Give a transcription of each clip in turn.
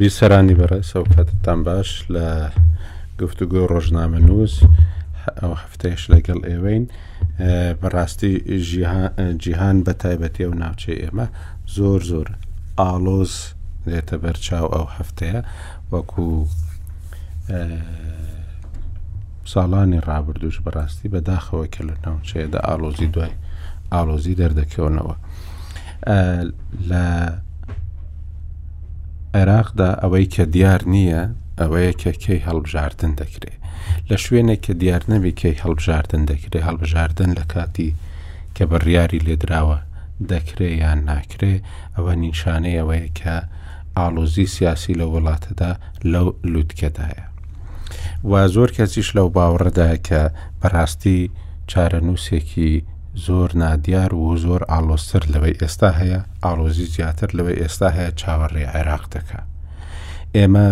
بیسەرانی بەڕێز سەوکاتتان باش لە گفتوگۆی ڕۆژنامە نووس ئەو هەفتەیەش لەگەڵ ئێوەین بەڕاستی جیهان بە تایبەتی و ناوچەی ئێمە زۆر زۆر ئاڵۆز دێتە بەرچاو ئەو هەفتەیە وەکو ساڵانی ڕابردوش بەڕاستی بەداخەوە کە لە ناوچەیەدا ئالۆزی دوای ئالۆزی دەردەکەونەوە لە عێراقدا ئەوەی کە دیار نییە ئەوەیە کە کەی هەڵبژاردن دەکرێت لە شوێنێک کە دیار نەبی کەی هەڵبژاردن دەکرێت هەڵبژاردن لە کاتی کە بڕیاری لێدراوە دەکرێ یان ناکرێ ئەوە نیشانەی ئەوەیە کە ئاڵۆزی سیاسی لە وڵاتەدا لەو لوتکەدایە و زۆر کەسیش لەو باوەڕەدا کە بەڕاستی چارەنووسێکی زۆر نادیار و زۆر ئاڵۆستر لەوەی ئێستا هەیە ئاڵۆزی زیاتر لەوەی ئێستا هەیە چاوەڕێ عێراق دەکە ئێمە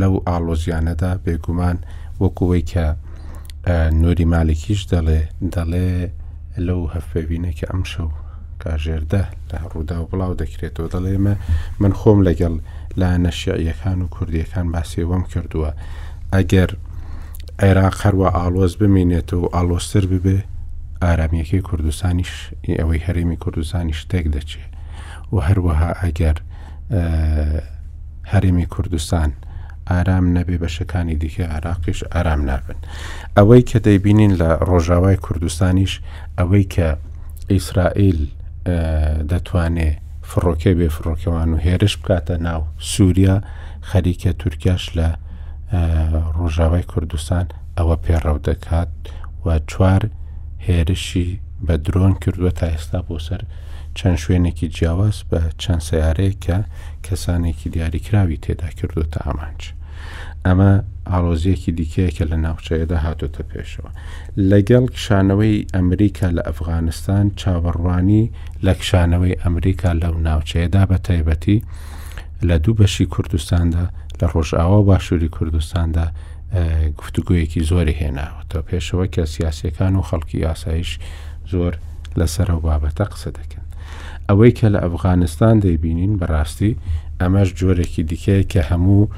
لەو ئاڵۆزیانەدا بێگومان وەکوەی کە نوری مالکیش دەڵێ دەڵێ لەو هەفێوینێکی ئەم شەو کاژێر دە لە ڕووداو بڵاو دەکرێتەوە دەڵێ مە من خۆم لەگەڵ لایەنە شیعیەکان و کوردیەکان باسیەوەم کردووە ئەگەر عێراق هەروە ئاڵۆز بمینێت و ئاڵۆستر ببێ ئارامیەکەی کوردستانیش ئەوەی هەرێمی کوردستانی شتێک دەچێ و هەروەها ئەگەر هەرێمی کوردستان ئارام نەبێ بەشەکانی دیکە عراقیش ئارام نابن ئەوەی کە دەیبینین لە ڕۆژاوای کوردستانیش ئەوەی کە ئیسرائیل دەتوانێ فڕۆکێ بێ فڕۆکەوان و هێرش بکاتە ناو سووریا خەریکە تورکیاش لە ڕۆژاوای کوردستان ئەوە پێڕەو دەکات و چوار هێرشی بە درۆن کردووە تا ئێستا بۆ سەر چەند شوێنێکی جیاواز بە چەند سیارەیە کە کەسانێکی دیاریکراوی تێدا کردوتە ئامانج ئەمە ئاڵۆزیەکی دیکەیە کە لە ناوچەیەدا هاتۆتە پێشەوە لەگەڵ کشانەوەی ئەمریکا لە ئەفغانستان، چاوەڕوانی لە کشانەوەی ئەمریکا لەو ناوچەیەدا بە تایبەتی لە دوو بەشی کوردستاندا لە ڕۆژئاوا و باشووری کوردستاندا گفتوگویەکی زۆری هێناوەتەوە پێشەوە کە سیاسەکان و خەڵکی ئاسایش زۆر لەسەر و بابەتە قسە دەکەن ئەوەی کە لە ئەفغانستان دەیبینین بەڕاستی ئەمەش جۆرێکی دیکەیە کە هەموو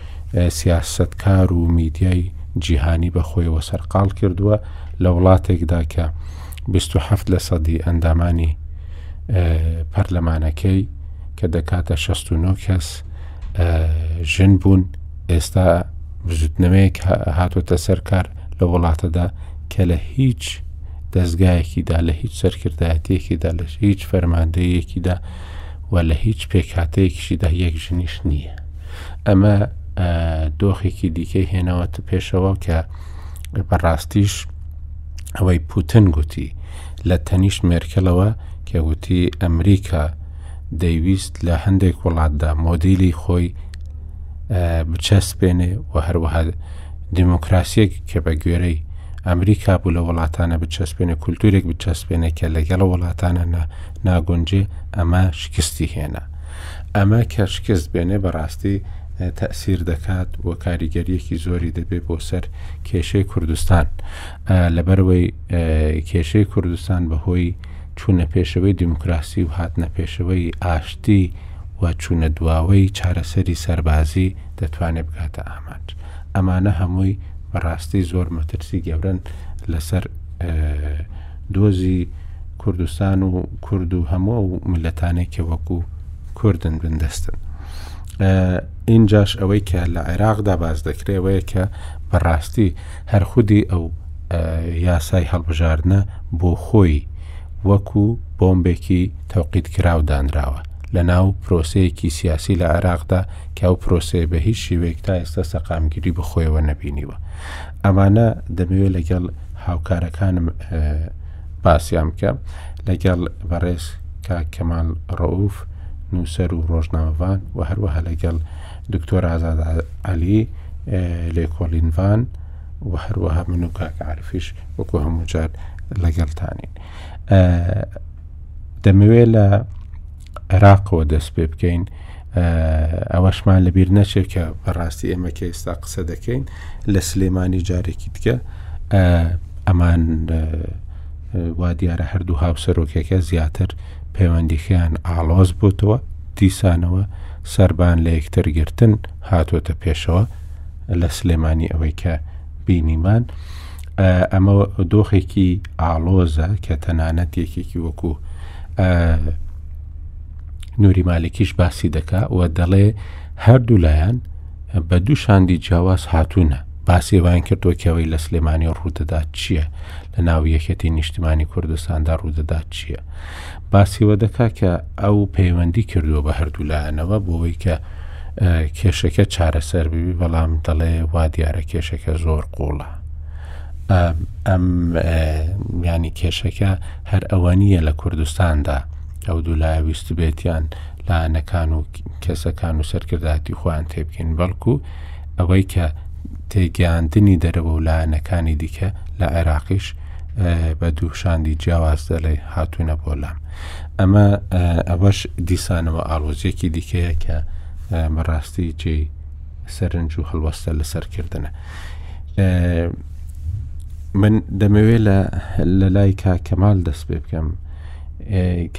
سیاسەتکار و میدیای جیهانی بە خۆیەوە سەرقاڵ کردووە لە وڵاتێکدا کە 27 لە سەدی ئەندامانی پەرلەمانەکەی کە دەکاتە 69 کەس ژن بوون ئێستا بزوتنەوەیەک هاتوۆتە سەرکار لە وڵاتەدا کە لە هیچ دەستگایەکیدا لە هیچ سەرکردایەتێکیدا لە هیچ فەرماندەیەکیدا و لە هیچ پێکاتەیەکیشیدا یەک ژنیش نییە. ئەمە دۆخێکی دیکەی هێناوە پێشەوە کە بەڕاستیش ئەوەی پوتن گوتی لە تەنیشت مێرکلەوە کە گوتی ئەمریکا دەیویست لە هەندێک وڵاتدا مۆدیلی خۆی بچەسپێنێ و هەروەها دیموکراسیەک کە بە گوێرەی ئەمریکا بوو لە وڵاتانە بچەسپێنە کولتورێک بچەسپێنێکە لەگەڵ وڵاتانە ناگونجێ ئەمە شکستی هێنا. ئەمە کە شکست بێنێ بەڕاستی تەئسیر دەکات و کاریگەریەکی زۆری دەبێ بۆ سەر کێشەی کوردستان لەبەرەوەی کێشەی کوردستان بەهۆی چوونە پێشەوەی دیموکراسی و هاتنە پێشەوەی ئاشتی و چوونە دواوەی چارەسەری سەربازی دەتوانێت بکاتە ئامانج ئەمانە هەمووی بەڕاستی زۆر مەترسی گەورن لەسەر دۆزی کوردستان و کورد و هەموو ئەو ملەتانەی کە وەکو کوردن بندەستن ئینجاش ئەوەی کە لە عێراقدا باز دەکرێەوەیە کە بەڕاستی هەر خودی ئەو یاسای هەڵبژاردنە بۆ خۆی وەکو بۆمبێکی تەوقیت کراو دانراوە لە ناو پرۆسەیەکی سیاسی لە عێراقدا کە ئەو پرۆسەیە بە هیچ شێوەیەک تا ئێستا سەقامگیری بەخۆیەوە نەبینیوە ئەمانە دەمەوێت لەگەڵ هاوکارەکانم باسیان بکەم لەگەڵ بەڕێز کا کەمال ڕەوف نووسەر و ڕۆژناوان و هەروەها لەگەڵ دکتۆر ئازاد علی لێکۆڵینڤان و هەروەها من و کاکعاعرفیش وەکو هەمووجار لەگەڵتانین دەمەوێت لە عێراقەوە دەست پێ بکەین ئەوەشمان لەبیر نەچێت کە بەڕاستی ئێمە کە ئێستا قسە دەکەین لە سلێمانی جارێکی دیکە ئەمان وا دیارە هەردوو هاوسەرۆکەکە زیاتر پەیوەندیخیان ئاڵۆز بووتەوە دیسانەوە سربان لە یەکترگرتن هاتۆتە پێشەوە لە سلێمانی ئەوەی کە بینیمان ئەمە دۆخێکی ئاڵۆزە کە تەنانەت یەکێکی وەکو نوری مالکیش باسی دەکا و دەڵێ هەردوو لایەن بە دوو شاندی جیاواز هاتوونە باسێوان کردووە کەەوەی لە سلێمانی ڕوودەدات چییە لە ناو یەکەتی نیشتمانی کوردستاندا ڕوودەدات چییە باسیەوەدەکات کە ئەو پەیوەندی کردووە بە هەردوو لایەنەوە بۆوەی کە کێشەکە چارەسەر ببی بەڵام دەڵێ وا دیارە کێشەکە زۆر قوڵە ئەم ینی کێشەکە هەر ئەوە نییە لە کوردستاندا ئەو دوو لای ویست بێتیان لایەنەکان و کەسەکان و سەرکرداتی خۆیان تێبکەین بەڵکو ئەوەی کە تێگەاندنی دەرەوە و لایەنەکانی دیکە لە عێراقیش بە دوو شاندی جیاواز دەڵێ هاتوونە بۆ لام ئەمە ئەوەش دیسانەوە ئاڵۆزیەکی دیکەیە کە بەڕاستی جێی سەرنج و هەڵوەستە لەسەرکردنە من دەمەوێت لە لای کاکەمال دەست پێ بکەم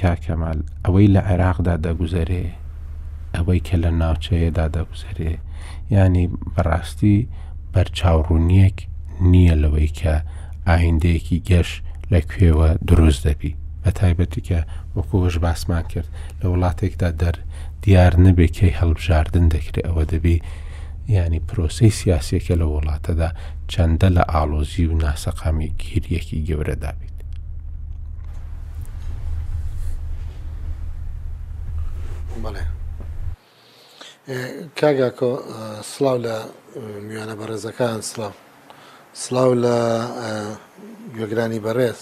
کاکەمال ئەوەی لە عێراقدا دەگوزەرێ ئەوەی کە لە ناوچەیەدا دەگوزەرێ ینی بەڕاستی بەرچاوڕوونییەک نییە لەوەی کە ئایندەیەکی گەش لە کوێوە دروست دەبی بە تایبەتی کە وەکوۆش باسمان کرد لە وڵاتێکدا دەر دیار نەبێ کەی هەڵبژاردن دەکرێت ئەوە دەبی ینی پرۆسی سیاسەکە لە وڵاتەدا چەندە لە ئاڵۆزی و ناسەقامی گیریەکی گەورەدا بێت بەڵێ کاک ئاکۆ سڵاو لە میوانە بەڕێزەکان سڵاو سڵاو لە گوێگرانی بەڕێز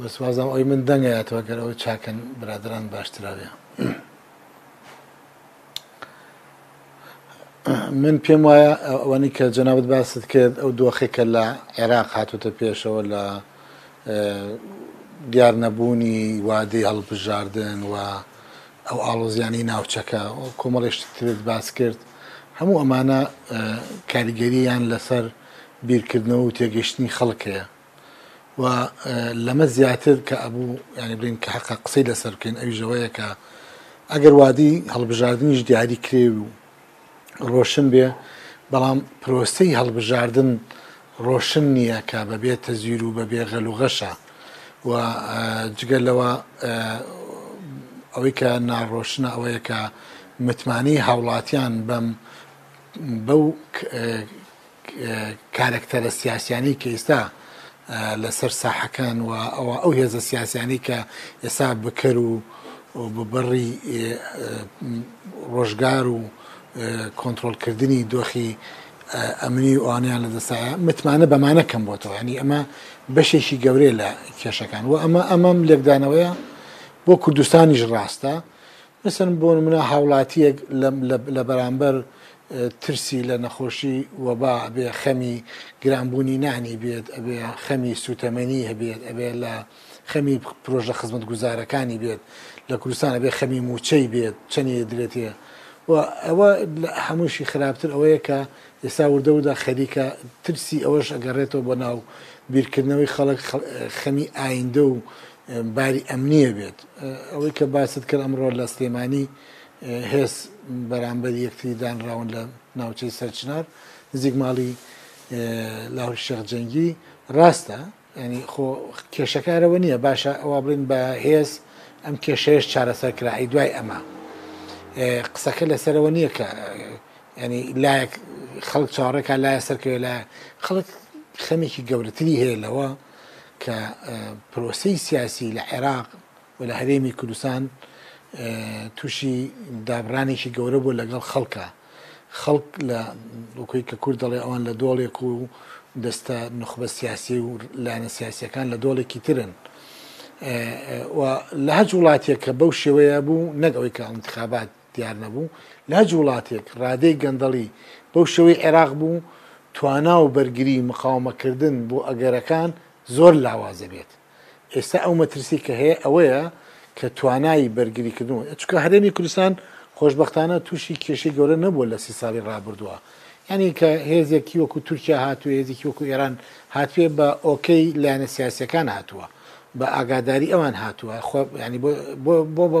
بەسوازم ئەوی من دەنگەیاتەوە گەر ئەوە چاکەن برادران باشتراوێ من پێم وایە ئەوەنی کە جەنابەت باست کرد ئەو دۆخێکە لە عێراق هاتوتە پێشەوە لە دیار نەبوونی وادەی هەڵبژاردن و ئەو ئاڵۆزیانەی ناوچەکە و کۆمەڵێ شتی ترت باس کرد، هەموو ئەمانە کاریگەرییان لەسەر بیرکردنەوە و تێگەیشتنی خەڵک هەیە و لەمە زیاتر کە ئەبوو یانی بڵێین کە هەقە قسەی لەسەر بکەین ئەویش ئەوەیە کە ئەگەر وادەی هەڵبژاردنیش دیاری کرێ و ڕۆشن بێ، بەڵام پرۆسەی هەڵبژاردن ڕۆشن نییە کە بەبێ تەزویر و بەبێ غەل و غەشە و جگە لەوە ئەوەی کە ناڕۆشنە ئەوەیە کە متمانەی هاوڵاتیان بەم بەو کارەکتەرە سیاسیانەی کە ئیستا لە سەر ساحەکان و ئەوە ئەو هێزە سیاسیانەی کە ئێسا بکەر و بە بەڕی ڕۆژگار و کۆنتترۆلکردنی دۆخی ئەمنی و ئەوانیان لە دەسایە متمانە بەمانە کەم بۆتەوە ینی ئەمە بەشێکی گەورەیە لە کێشەکان و ئەمە ئەمەم لێکدانەوەیە بۆ کوردستانیش ڕاستە مەسەن بۆ نمونە هاوڵاتیەک لە بەرامبەر ترسی لە نەخۆشی وەبا ئەبێ خەمی گران بوونی نانی بێت ئەبێ خەمی سوتەمەنی هەبێت ئەبێ لە خەمی پرۆژە خزمەت گوزارەکانی بێت لە کوردستان ئەبێ خەمی موچەی بێت چەنی درێتێ و ئەوە هەمووشی خراپتر ئەوەیە کە ئێستا وردە وردە خەریکە ترسی ئەوەش ئەگەڕێتەوە بۆ ناو بیرکردنەوەی خەڵک خەمی ئایندە و باری ئەمنیە بێت ئەوەی کە باست کرد ئەمڕۆ لە سلێمانی هێز بەرامبەر یەکتری دانراون لە ناوچەی سەرچنار نزیک ماڵی لاهوری شێخ جەنگی ڕاستە ینی خۆ کێشەکارەوە نییە باشە ئەوە بڵین بە هێز ئەم کێشەیەش چارەسەر کرائی دوای ئەمە قسەکە لەسەرەوە نییە کە ینی لایەک خەڵک چاڕێکا لایە سەرکەوێ لە خەڵک خەمێکی گەورەتری هەیە لەوە کە پرۆسەی سیاسی لە عێراق و لە هەرێمی کوردستان تووشی دابڕانێکی گەورە بوو لەگەڵ خەڵکە خەڵک لە وەکوی کە کورد دەڵێ ئەوان لە دۆڵێک و دەستە نخبە سیاسی و لایەنە سیاسەکان لە دۆڵێکی ترن لە هەچ وڵاتێک کە بەو شێوەیە بوو نەگەوەی کە ئەمتخابات دیار نەبوو، لە هەج وڵاتێک رادەی گەندەڵی بەو شێوەی عێراق بوو، توانا و بەرگری مقاومەکردن بۆ ئەگەرەکان زۆر لاوازە بێت. ئێستا ئەو مەترسی کە هەیە ئەوەیە کە توانای بەرگریکردن و چونکە هەرێمی کوردستان خۆشبەختانە تووشی کێشەی گەورە نەبووە لە سی ساڵی رابردووە. یانی کە هێزێکی وەکو تورکیا هاتووێ هێزێکی وەکو ئێران هاتووێ بە ئۆکەی لایەنە سیاسیەکان هاتووە بە ئاگاداری ئەوان هاتووە خۆ یانی بۆ بۆ بۆ بۆ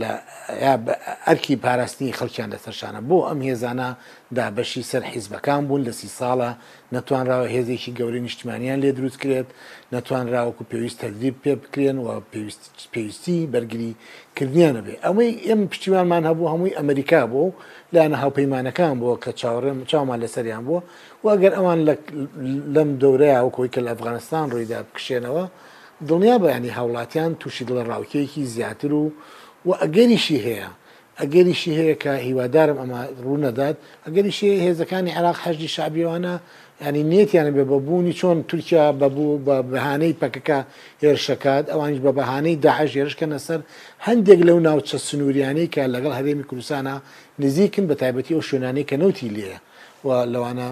لە ئەرکی پاراستنی خەڵکیان لە سەرشانە بۆ ئەم هێزانە دابەشی سەر حیزبەکان بوون لە سی ساڵە نەتوانراوە هێزێکی گەورەی نیشتمانیان لێ دروست کرێت نەتوانراوەکو پێویست تەدریب پێ بکرێن و پێویستی بەرگری کردنیانە بێ ئەمەی ئێمە پشتیوانمان هەبوو هەمووی ئەمریکا بوو و لایەنە هاوپەیمانەکان بووە کە چاوەڕێم چاومان لەسەریان بووە و ئەگەر ئەوان لەم دەورەیە وکۆی کە لە ئەفغانستان ڕوویدا بکشێنەوە دڵنیا بە یانی هاوڵاتیان توشی دڵەڕاوکێیەکی زیاتر و و ئەگەریشی هەیە ئەگەریشی هەیە کە هیوادارم ئەمە ڕوو نەدات ئەگەریشی هەیە هێزەکانی عێراق حەشدی شەعبیەوانە یانی نێتیانە بێ بە بوونی چۆن تورکیا بە بوو بە بەهانەی پەکەکە هێرشەکات ئەوانیش بە بەهانەی داعش هێرشکەنە سەر هەندێک لەو ناوچە سنووریانەی کە لەگەڵ هەرێمی کوردستانە نزیکن بە تایبەتی ئەو شوێنانەی کە نەوتی لێیە و لەوانە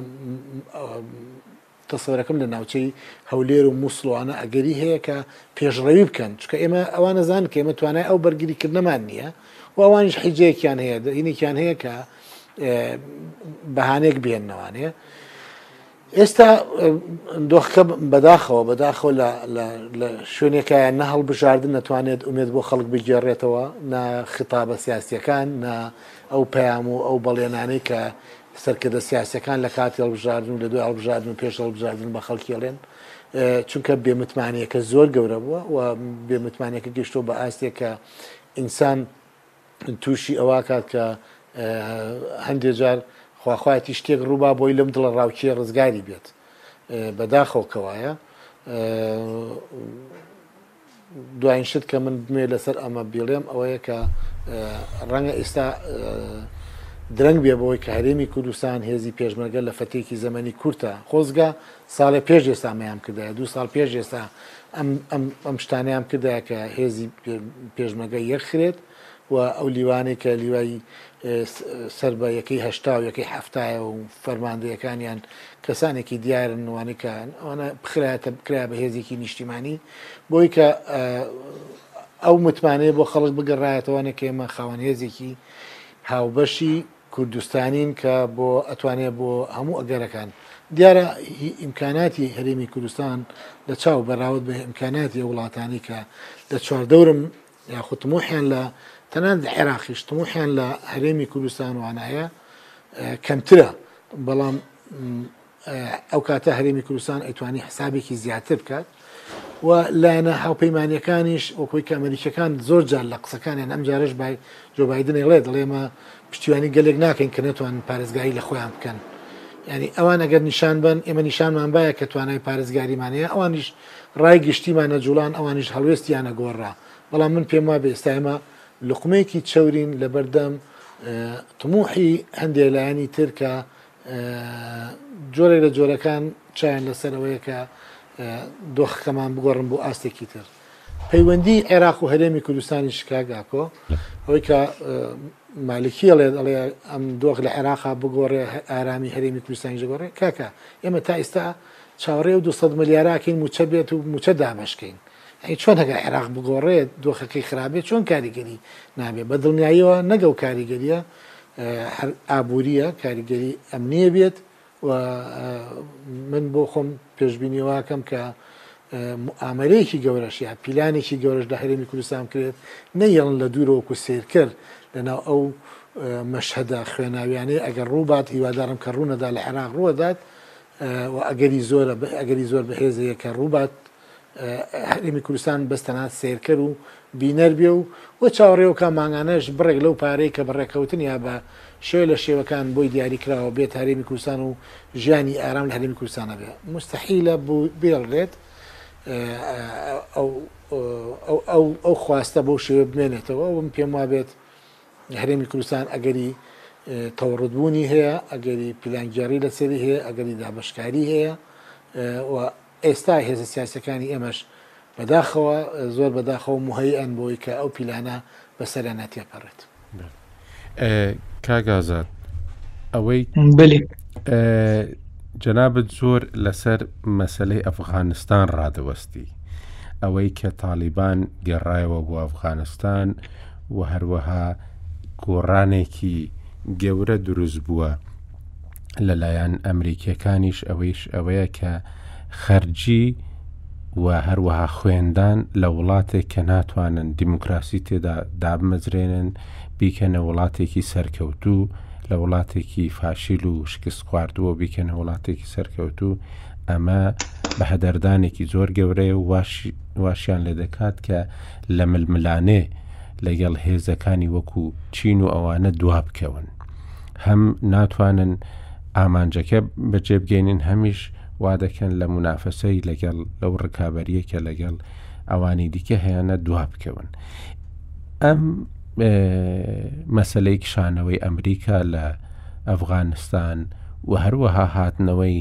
تەسەورەکەم لە ناوچەی هەولێر و موسڵ و ئەوانە ئەگەری هەیە کە پێشڕەوی بکەن چونکە ئێمە ئەوان ئەزانن کە ئێمە توانای ئەو بەرگریکردنەمان نییە و ئەوانیش حیجەیەکیان هەیە هینێکیان هەیە کە بەهانێک بێننەوانێ ئێستا دۆخکە بەداخەوە بەداخەوە لە شوێنێکایە نە هەڵبژاردن نەتوانێت ئومێت بۆ خەڵک بگێڕێتەوە نە خطابە سیاسیەکان نە ئەو پەیام و ئەو بەڵێنانەی کە سەرکردە سیاسیەکان لە کاتی هەڵبژاردن و لە دوای هەڵبژاردن و پێش هەڵبژاردن بە خەڵکیڵێن چونکە بێمتمانەکە زۆر گەورە بووە و بێمتمانەکە گەشتۆ بە ئاستێک کە ئینسان تووشی ئەوە کات کە هەندێک جار خواخواتی شتێک ڕووبا بۆی لەم دڵە ڕاوچیە ڕزگاری بێت بەداخەوە کەوایە دوایین شت کە من بمەوێت لەسەر ئەمە بیڵێم ئەوەیە کە ڕەنگە ئێستا درەنگ بێ بەوەی کە هەرێمی کوردستان هێزی پێشمەرگە لە فەتێکی زەمەنی کورتە خۆزگە ساڵێ پێش ئێستامیان کردایە دوو ساڵ پێش ئێستا ئەم شتانیان کردایە کە هێزی پێشمەگە یەکخرێت و ئەو لیوانەی کە لیوای سەر بە یەکەی هەشتا و یەکەی حەفتایە و فەرماندەیەکانیان کەسانێکی دیارن وانەی کە ئەوانە بخرایەتە بکرا بە هێزێکی نیشتیمانی بۆی کە ئەو متمانەیە بۆ خەڵک بگەڕایەتەوەە کە ئێمە خاوەن هێزێکی هاوبەشی کوردستانین کە بۆ ئەتوانێت بۆ هەموو ئەگەرەکان دیارە ئیمکاناتی هەرێمی کوردستان لە چاو بەراود بە ئیمکاناتی وڵاتانی کە لە چواردەورم یاخود تموحیان لە تەنانەت لە عێراقیش تموحیان لە هەرێمی کوردستان وانە هەیە کەمترە بەڵام ئەو کاتە هەرێمی کوردستان ئەیتوانی حسابێکی زیاتر بکات و لایەنە هاوپەیمانەکانیش وەکۆی کامەریکەکان زۆر جار لە قسەکانیان ئەم جارش بای جۆبایدنی ڵێ دەڵێمە پشتیوانی گەلێک ناکەین کە نەتوان پارێزگاری لە خۆیان بکەن ینی ئەوان ئەگەر نیشان بن ئێمە نیشانمان باە کە توانای پارێزگاریمانەیە ئەوانیش ڕای گشتی مانە جوڵان ئەوانیش هەڵوێستیانە گۆڕا بەڵام من پێم وابێ ئێستا ئێمە لوقمەیەکی چەورین لەبەردەم تموحی هەندێک لایەنی تر کە جۆرێک لە جۆرەکان چیان لەسەر ئەوەیە کە دۆخەکەمان بگۆڕن بۆ ئاستێکی تر پەیوەندی عێراق و هەرێمی کوردستانی شکاگاکۆ ئەوەی کە مالکیڵێ دەڵێ ئەم دۆخ لە عێراقا بگۆڕێ ئارامی هەرێمی کوردستانی ژگۆڕێ کاکە ئێمە تا ئێستا چاوەڕێی ئەو دوو سەد ملیاراکەین موچە بێت و موچە دابەشکەین یانی چۆن ئەگەر عێراق بگۆڕێت دۆخەکەی خراپ بێت چۆن کاریگەری نابێت بە دڵنیایەوە نەک ئەو کاریگەریە هەر ئابوریە کاریگەری ئەمنیە بێت و من بۆ خۆم پێشبینی واکەم کە ئامەرەیەکی گەورەش یا پیلانێکی گەورەش لە هەرێمی کوردستان کرێت نەیەڵن لە دوورۆک و سیرکرد لەناو ئەو مەشهدا خوێناویانەی ئەگەر ڕووبات هیوادارم کە ڕوونەدا لە عێراق ڕووەدات و ئەگەری زۆرە ئەگەری زۆر بەهێزە یە کە ڕووبات هەرێمی کوردستان بەس تەنات سیرکەر و بینەر بێ و و چاوەڕێوەکە مانگانەش بڕێک لەو پارەی کە بەڕێکەوتن یا بە شێوە لە شێوەکان بۆی دیاری کراوە بێت هەرێمی کوردستان و ژیانی ئارام لە هەرێمی کوردستانە بێ مستحیلە بێڵرێت ئەو خواستە بۆ شێوە بمێنێتەوە ئەوم پێم وابێت هەرێمی کوردستان ئەگەری تەوەڕوتبوونی هەیە، ئەگەری پیلانگێڕی لەسەری هەیە، ئەگەری دابەشکاری هەیە و ئێستا هێزە سیاسەکانی ئێمەش بەداخەوە زۆر بەداخەوە مهەیئەن بۆی کە ئەو پیلانە بەسەرە ناتێپەڕێت. کاگازات ئەوەی بلی جەنابەت زۆر لەسەر مەسلەی ئەفغانستان ڕادەوەستی ئەوەی کە تاالبان گەڕایەوە بۆ ئەفغانستان و هەروەها گۆڕانێکی گەورە دروست بووە لەلایەن ئەمریکیەکانیش ئەوەیش ئەوەیە کە خەرجی و هەروەها خوێندان لە وڵاتێک کە ناتوانن دیموکراسی تێدا دابمەزرێنن بیکەنە وڵاتێکی سەرکەوتوو لە وڵاتێکی فاشیل و شکست خواردووە بیکەنە وڵاتێکی سەرکەوتوو ئەمە بە هەدەردانێکی زۆر گەورەیە و واشیان لێ دەکات کە لە ململانێ لەگەڵ هێزەکانی وەکو چین و ئەوانە دوابکەون هەم ناتوانن ئامانجەکە بەجێبگەێنن هەمیش وا دەکەن لە منافەسەی لەگەڵ لەو ڕکابەریەکە لەگەڵ ئەوانی دیکە هەیەە دوا بکەون ئەم مەسلەی کشانەوەی ئەمریکا لە ئەفغانستان و هەروەها هاتنەوەی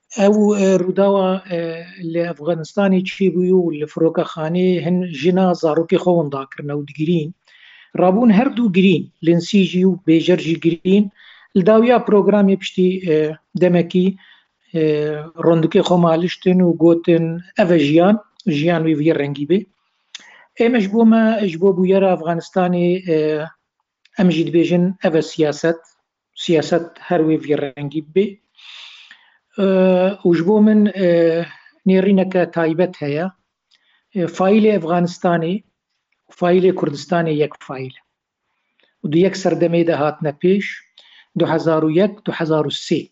ئەو ڕووداوە لە ئەفغانستانی چی بووی و لە فرۆکەخانەی هەن ژنا زارۆکی خۆوندا کردنە و دگرین ڕابوون هەردوو گرین لنسیژی و بێژەرژی گرین لەداویا پرۆگرامی پشتی دەمەکی ڕۆندوکەی خۆمالیشتن و گوتن ئەڤە ژیان ژیان وی وی ڕەنگی بێ ئێمەش بۆمە ئەش بۆ بوویەرە ئەفغانستانی ئەمژی دبێژن ئەڤە سیاست سیاسەت هەر وێڤی ڕەنگی بێ وش بۆ من نێڕینەکە تایبەت هەیە فیلی ئەفغانستانی فیلی کوردستانی یەک فیل دو یەک سەردەمێدا هاتنە پێش 2001 2023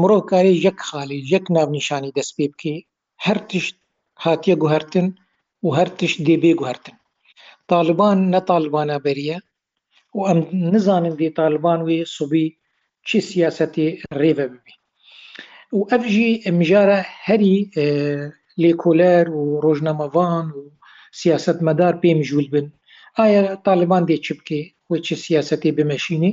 مرۆ کاری یەک خالی یەک ناونیشانی دەست پێ بکەی هەر تشت هاتیە گوهرتن و هەر تشت دێ بێ گوهرتن تالبان نە تالبانا بەریە و ئەم نزانن دێ تالبان وێ سوبی چی سیاسەتێ رێڤە ببی و ئەفژی مژارە هەری لێکۆلەر و ڕۆژنامەڤان و سیاست مەدار پێ مژول بن ئایا تالبان دێ چ بکەی وێ چ سیاسەتێ بمەشینێ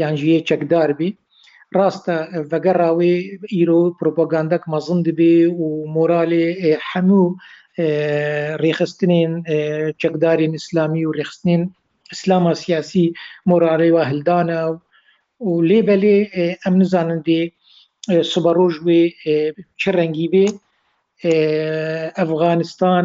یان ژیێ چەکدار بی ڕاستە ڤەگە ڕاوێ ئیرۆ پرۆپۆگاندەک مەزن دبێ و مۆرالێ هەموو ڕێخستنێن چەکدارین ئیسلامی و ڕێخستنین ئیسلامە سیاسی مۆرارەوە هەلدانە و و لێ بەلێ ئەم نزانن دێ سبە ڕۆژ وێ چ ڕەنگی بێ ئەفغانستان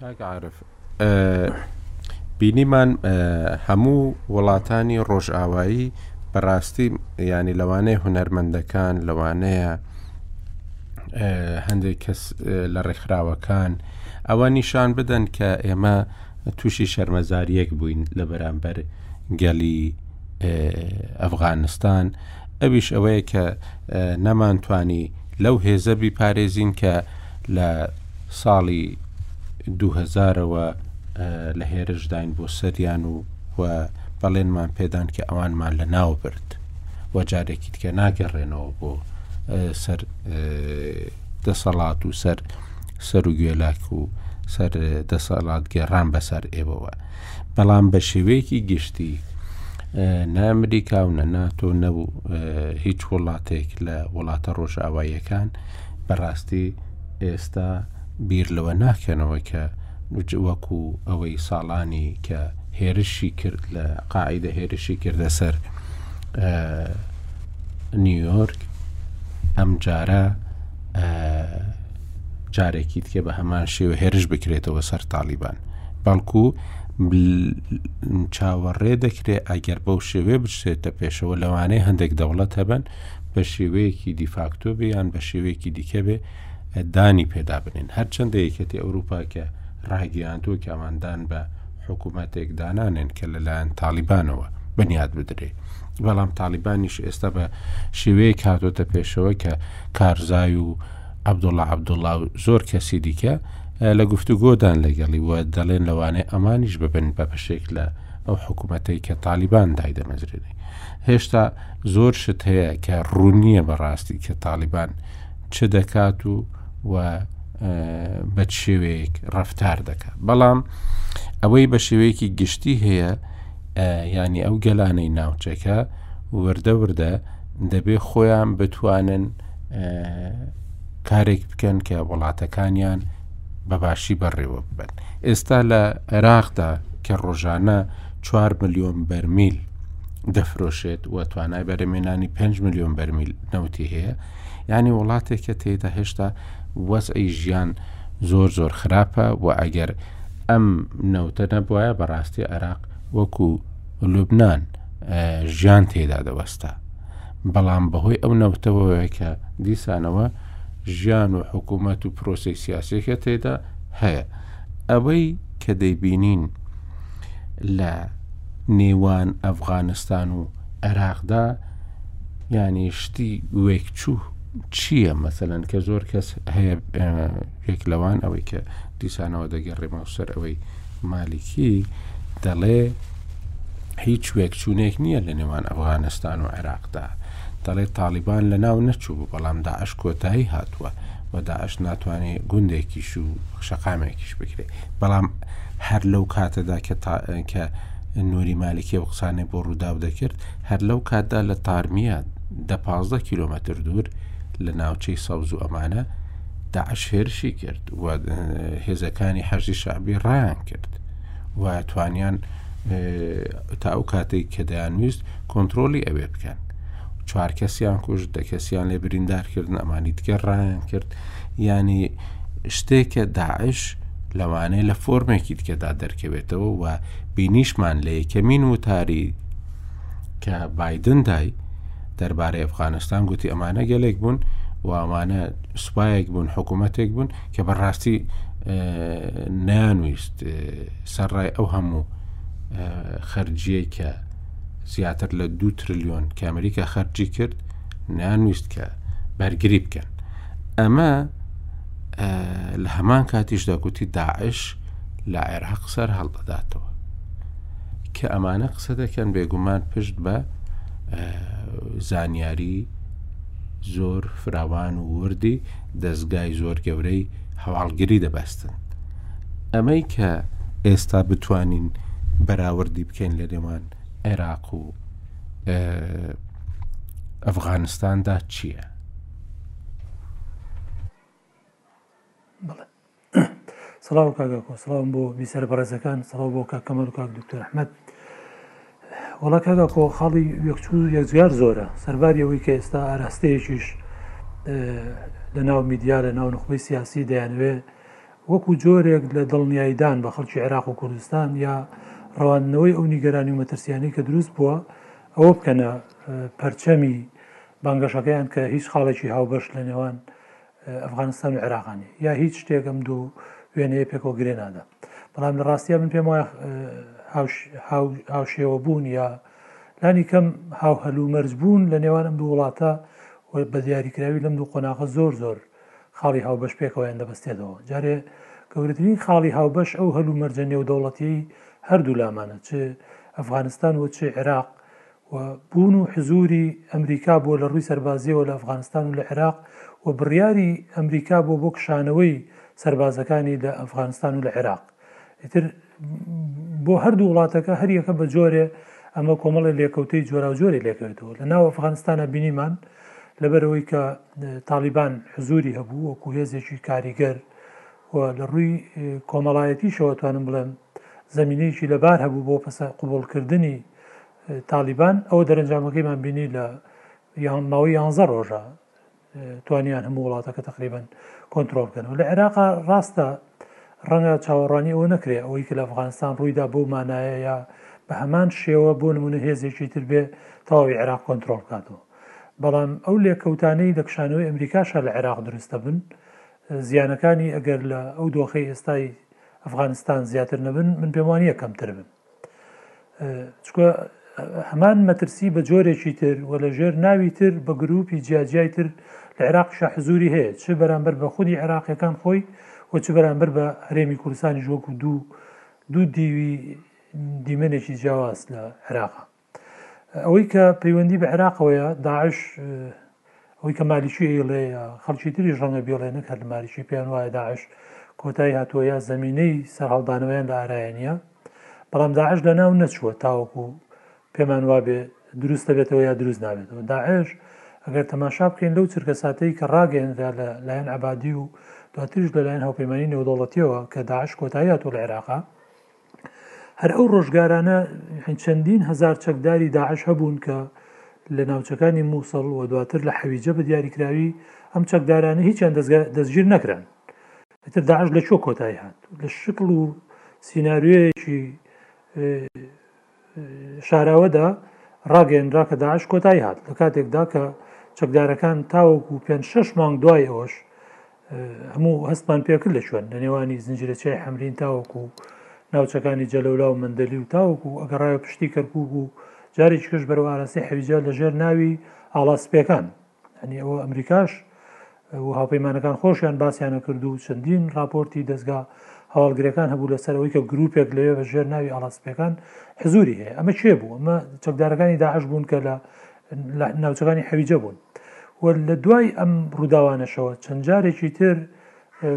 کاک عارف بینیمان هەموو وڵاتانی ڕۆژئاوایی بەڕاستی ینی لەوانەیە هونەرمەندەکان لەوانەیە هەندێک کەس لە ڕێکخراوەکان ئەوە نیشان بدەن کە ئێمە تووشی شەرمەزاریەک بووین لە بەرامبەر گەلی ئەفغانستان ئەویش ئەوەیە کە نەمانتوانی لەو هێزە بیپارێزین کە لە ساڵی دوو هەزارەوە لە هێرشداین بۆ سەریان و و بەڵێنمان پێدان کە ئەوانمان لە ناو برد و جارێکی دیکە ناگەڕێنەوە بۆ سەر دەسەڵات و سەر سەر و گوێلاک و سەر دەسەڵات گێڕان بەسەر ئێوەوە بەڵام بە شێوەیەکی گشتی نە ئەمریکا و نە ناتۆ نە و هیچ وڵاتێک لە وڵاتە ڕۆژئاواییەکان بەڕاستی ئێستا بیر لەوە ناکەنەوە کە وەکو ئەوەی ساڵانی کە هێرشی کرد لە قاعدە هێرشی کردە سەر نیویۆرک ئەم جارە جارێکی دیکە بە هەمان شێوە هێرش بکرێتەوە سەر تاالبان بەڵکو چاوەڕێ دەکرێت ئەگەر بەو شێوێ بشێتە پێشەوە لەوانەیە هەندێک دەوڵەت هەبن بە شێوەیەکی دیفاکتۆ بیان بە شێوەیەکی دیکە بێ دانی پێدا بنین هەرچەندە یەکێتی ئەوروپا کە ڕاگەیاندووە کاماندان بە حکومەتێک دانانێن کە لەلایەن تاالبانەوە بنیاد بدرێ بەڵام تاالبانیش ئێستا بە شێوەیە کاتۆتە پێشەوە کە کارزای و عبدوڵە عبدوڵا و زۆر کەسی دیکە لە گفتوگۆدان لەگەڵی وە دەڵێن لەوانێ ئەمانیش ببن بە بەشێک لە ئەو حکوومەتەی کە تاالبان دایدەمەزرێنێ هێشتا زۆر شت هەیە کە ڕوونیە بەڕاستی کە تاالبان چ دەکات و و بە چ شێوەیەک ڕەفتار دەکە بەڵام ئەوەی بە شێوەیەکی گشتی هەیە ینی ئەو گەلانەی ناوچەکە وردە وردە دەبێ خۆیان بتوانن کارێک بکەن کە وڵاتەکانیان بەباشی بەڕێوە ببن ئێستا لە عێراقدا کە ڕۆژانە 4 میلیۆن بەرمیل دەفرۆشێت و توانای بەرەمێنانی 5 میلیۆن بەرمیل نەوتی هەیە یانی وڵاتێکە تێدا هێشتا وەزعی ژیان زۆر زۆر خراپە و ئەگەر ئەم نەوتە نەبواە بەڕاستی عێراق وەکو لوبناان ژیان تێدا دەوەستا بەڵام بەهۆی ئەو نەوتەوەیە کە دیسانەوە ژیان و حکوومەت و پرۆسی سیاسەکە تێدا هەیە ئەوەی کە دەیبینین لە نێوان ئەفغانستان و عێراقدا یانی شتی وێک چوو چییە مەسەەن کە زۆر کەس هەیە یەک لەوان ئەوەی کە دیسانەوە دەگەڕێمەوە سەر ئەوەی مالیکی دەڵێ هیچ وێکچوونێک نییە لە نێوان ئەفغانستان و عێراقدا دەڵێ تاالبان لە ناو نەچوو بەڵام داعش کۆتایی هاتووە و داعش ناتوانێت گوندێکیش و شەقامێکیش بکرێت بەڵام هەر لەو کاتەدا کە کە نوری مالکی و قسانێ بۆ ڕووداو دەکرد هەر لەو کاتدا لە تارمیە دە پازدە کیلۆمەتر دوور لە ناوچەی سەوز و ئەمانە داعش هێرشی کرد و هێزەکانی حەزی شعبی ڕایان کرد و توانیان تا ئەو کاتێک کە دەیانویست کۆنتترۆلی ئەوێ بکەن چوار کەسیان کوژ دە کەسیان لێ بریندارکردن ئەمانی دیکە ڕایان کرد یانی شتێکە داعش لەوانەیە لە فۆرمێکی دیکەدا دەرکەوێتەوە و بینیشمان لە یەکەمین وتاری کە بادن دای دەربارەی ئەفغانستان گوتی ئەمانە گەلێک بوون و ئەمانە سوپایەک بوون حکوومەتێک بوون کە بەڕاستی نانویست سەرڕای ئەو هەموو خەرجیە کە زیاتر لە دو ترلیۆن کە ئەمریکا خەرجی کرد نانویست کە بەرگری بکەن ئەمە لە هەمان کاتیش دەکوتی داعش لە عێراق سەر هەڵدەداتەوە کە ئەمانە قسە دەکەن بێگومان پشت بە زانیاری زۆر فراوان و وردی دەزگای زۆر گەورەی هەواڵگری دەبەستن ئەمەی کە ئێستا بتوانین بەراوردی بکەین لە نێوان عێراق و ئەفغانستاندا چییە؟ سڵاو کاک ئاکۆ سڵاوم بۆ بیسەر بەڕێزەکان سڵاو بۆ کاک کەمەل و کاک دکتۆر ئەحمەد وەڵا کاک ئاکۆ خاڵی یەکچوو یەکجار زۆرە سەرباری ئەوەی کە ئێستا ئاراستەیەکیش لە ناو میدیا لە ناو نخبەی سیاسی دەیانوێ وەکو جۆرێک لە دڵنیاییدان بە خەڵکی عێراق و کوردستان یا ڕەواندنەوەی ئەو نیگەرانی و مەترسیانی کە دروست بووە ئەوە بکەنە پەرچەمی بانگەشەکەیان کە هیچ خاڵێکی هاوبەش لە نێوان ئەفغانستان و عێراقا نیە یا هیچ شتێک ئەم دوو وێنەیە پێکەوە گرێ نادا بەڵام لە ڕاستیا من پێم وایە هاوشێوە بوون یا لانی کەم هاو هەلو مەرج بوون لە نێوان ئەم دوو وڵاتە بە دیاریکراوی لەم دوو قۆناغە زۆر زۆر خاڵی هاوبەش پێکەوەیان دەبستێتەوە جارێ گەورەترین خاڵی هاوبەش ئەو هەلو مەرجە نێودەوڵەتی هەردوو لامانە چ ئەفغانستان و چ عێراق و بوون و حزووری ئەمریکا بووە لە ڕووی سەربازییەوە لە ئەفغانستان و لە عێراق و بڕیاری ئەمریکا بووە بۆ کشانەوەی سەربازەکانی لە ئەفغانستان و لە عێراق ئیتر بۆ هەردوو وڵاتەکە هەریەکە بە جۆرێ ئەمە کۆمەڵی لێکەوتەی جۆراوجۆری لێکەوێتەوە لە ناو ئەفغانستانە بینیمان لەبەرەوەی کە تاالبان حزوری هەبوو وەکو هێزێکی کاریگەر و لە ڕووی کۆمەڵایەتیشەوە توانم بڵێم زمینەیەکی لەبار هەبوو بۆ پسە قوبولکردنی تاڵیبان ئەوە دەرەنجامەکەیمان بینی لە یان ماوەی یانزە ڕۆژە توانیان هەموو وڵاتەکە تقریبن کۆنتترۆل بکەنەوە لە عێراق ڕاستە ڕەنگە چاوەڕوانی ئەوە نەکرێ ئەوەی کە لە ئەفغانستان ڕوویدا بۆ مانایە یا بە هەمان شێوە بۆ نمونە هێزێکی تر بێ تەواوی عێراق کۆنتترۆل بکاتەوە بەڵام ئەو لێکەوتانەی دەکشانەوەی ئەمریکاشە لە عێراق دروستە بن زیانەکانی ئەگەر لە ئەو دۆخی ئێستای ئەفغانستان زیاتر نەبن من پێوانە کەمتر بن چونکە هەمان مەترسی بە جۆرێکی تر و لە ژێر ناوی تر بە گروپی جیاجیای تر لە عێراقیشە حزوری هەیە چ بەرامبەر بە خودی عێراقیەکان خۆی و چ بەرامبەر بە هەرێمی کوردستانی ژۆک و دوو دوو دیوی دیمەنێکی جیاواز لە عێراقا ئەوەی کە پەیوەندی بە عێراقەوەیە داعش ئەوی کە مالیکی ئەیڵێ خەڵکی تریش ڕەنگە بێڵێ نەک هەر مالیکی پێیان وایە داعش کۆتایی هاتووە یا زمینەی سەرهەڵدانەوەیان لە ئارایەنە بەڵام داعش لە ناو نەچووە تاوەکو پێمان وابێ دروست دەبێتەوە یا دروست نابێتەوە داعش ئەگەر تەماشا بکەین لەو چرکە ساتەی کە ڕاگەێنرا لە لایەن عبادی و دواتریش لەلایەن هاوپەیمانانی نێودەوڵەتیەوە کە داعش کۆتایی هاتوو لە عێراقا هەر ئەو ڕۆژگارانە چەندین هەزار چەکداری داعش هەبوون کە لە ناوچەکانی مووسڵ و دواتر لە حەویجە بە دیاریکراوی ئەم چەکدارانە هیچیان دەستگیر نەکران ئیتر داعش لە چۆ کۆتایی هات لە شکل و سیننارویەکی شاراوەدا ڕاگەیەنرا کە داعش کۆتایی هات، لە کاتێکدا کە چەکدارەکان تاوەکو پێنج شەش مانگ دوای ئەوەش هەموو هەستمان پێکرد لە شوێن لە نێوانی زنجرەچای حەمرین تاوەکو ناوچەکانی جەلەولا و مندەلی و تاوەکو ئەگەڕایە پشتی کەرکک و جارێکیش بەرەوە ئاراسی حەویجە لەژێر ناوی ئاڵاسپێکان یانی ئەوە ئەمریکاش و هاوپەیمانەکان خۆشیان باسییانە کرد و چەندین راپۆرتی دەستگا هەواڵگرەکان هەبوو لەسەر ئەوەی کە گروپێک لەوێ بە ژێر ناوی ئاڵاسپەکان حزوری هەیە ئەمە چێ بوو ئەمە چەکدارەکانی داعش بوون کە لە ناوچەکانی حەویجە بوون و لە دوای ئەم ڕووداوانەشەوە چەند جارێکی تر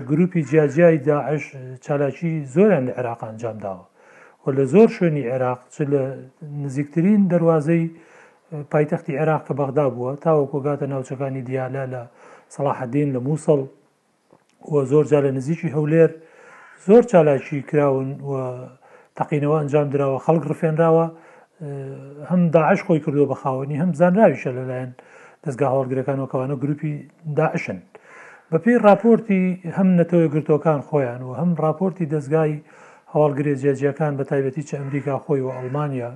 گروپی جیاجیای داعش چالاکی زۆریان لە عێراق ئەنجام داوە و لە زۆر شوێنی عێراق چ لە نزیکترین دەواازەی پایتەختی عێراق کە بەغدا بووە تاوەکو گاتە ناوچەکانی دیالە لە سەڵاحەدین لە مووسڵ و زۆر جا لە نزیکی هەولێر زۆر چالاکی کراون و تەقینەوە ئەنجام دراوە خەڵک ڕفێنراوە هەم داعش خۆی کردو بە خاوەنی هەم زانراویشە لەلایەن دەستگا هەواڵگرەکانەوە کەوانە گروپی داعشن بەپی راپۆرتی هەم نەتەوە گرتوەکان خۆیان و هەم راپۆرتی دەستگای هەواڵگرێ جێجیەکان بە تایبەتی چە ئەمریکا خۆی و ئەڵمانیا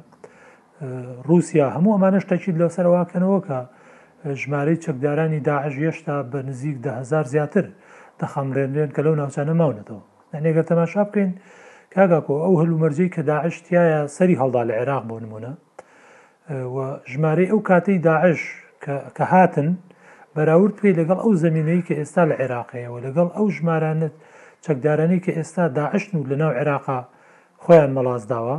ڕووسیا، هەموو ئەمانەش تەکید لەو سەرەوە کەنەوە کە ژمارەی چەکدارانی داعش یەشتا بە نزیک دە هەزار زیاتر دەخەمڕێنرێن کە لەو ناوچانە ماونەتەوە. یانی گەر تەماشا بکەین کاک ئاکۆ ئەو هەلومەرجەی کە داعش تیایا سەری هەڵدا لە عێراق بۆ نموونە و ژمارەی ئەو کاتەی داعش کە هاتن بەراورد بکەیت لەگەڵ ئەو زمینەی کە ئێستا لە عێراق هەیە و لەگەڵ ئەو ژمارانت چەکدارانی کە ئێستا داعشن و لەناو عێراقا خۆیان مەڵاس داوە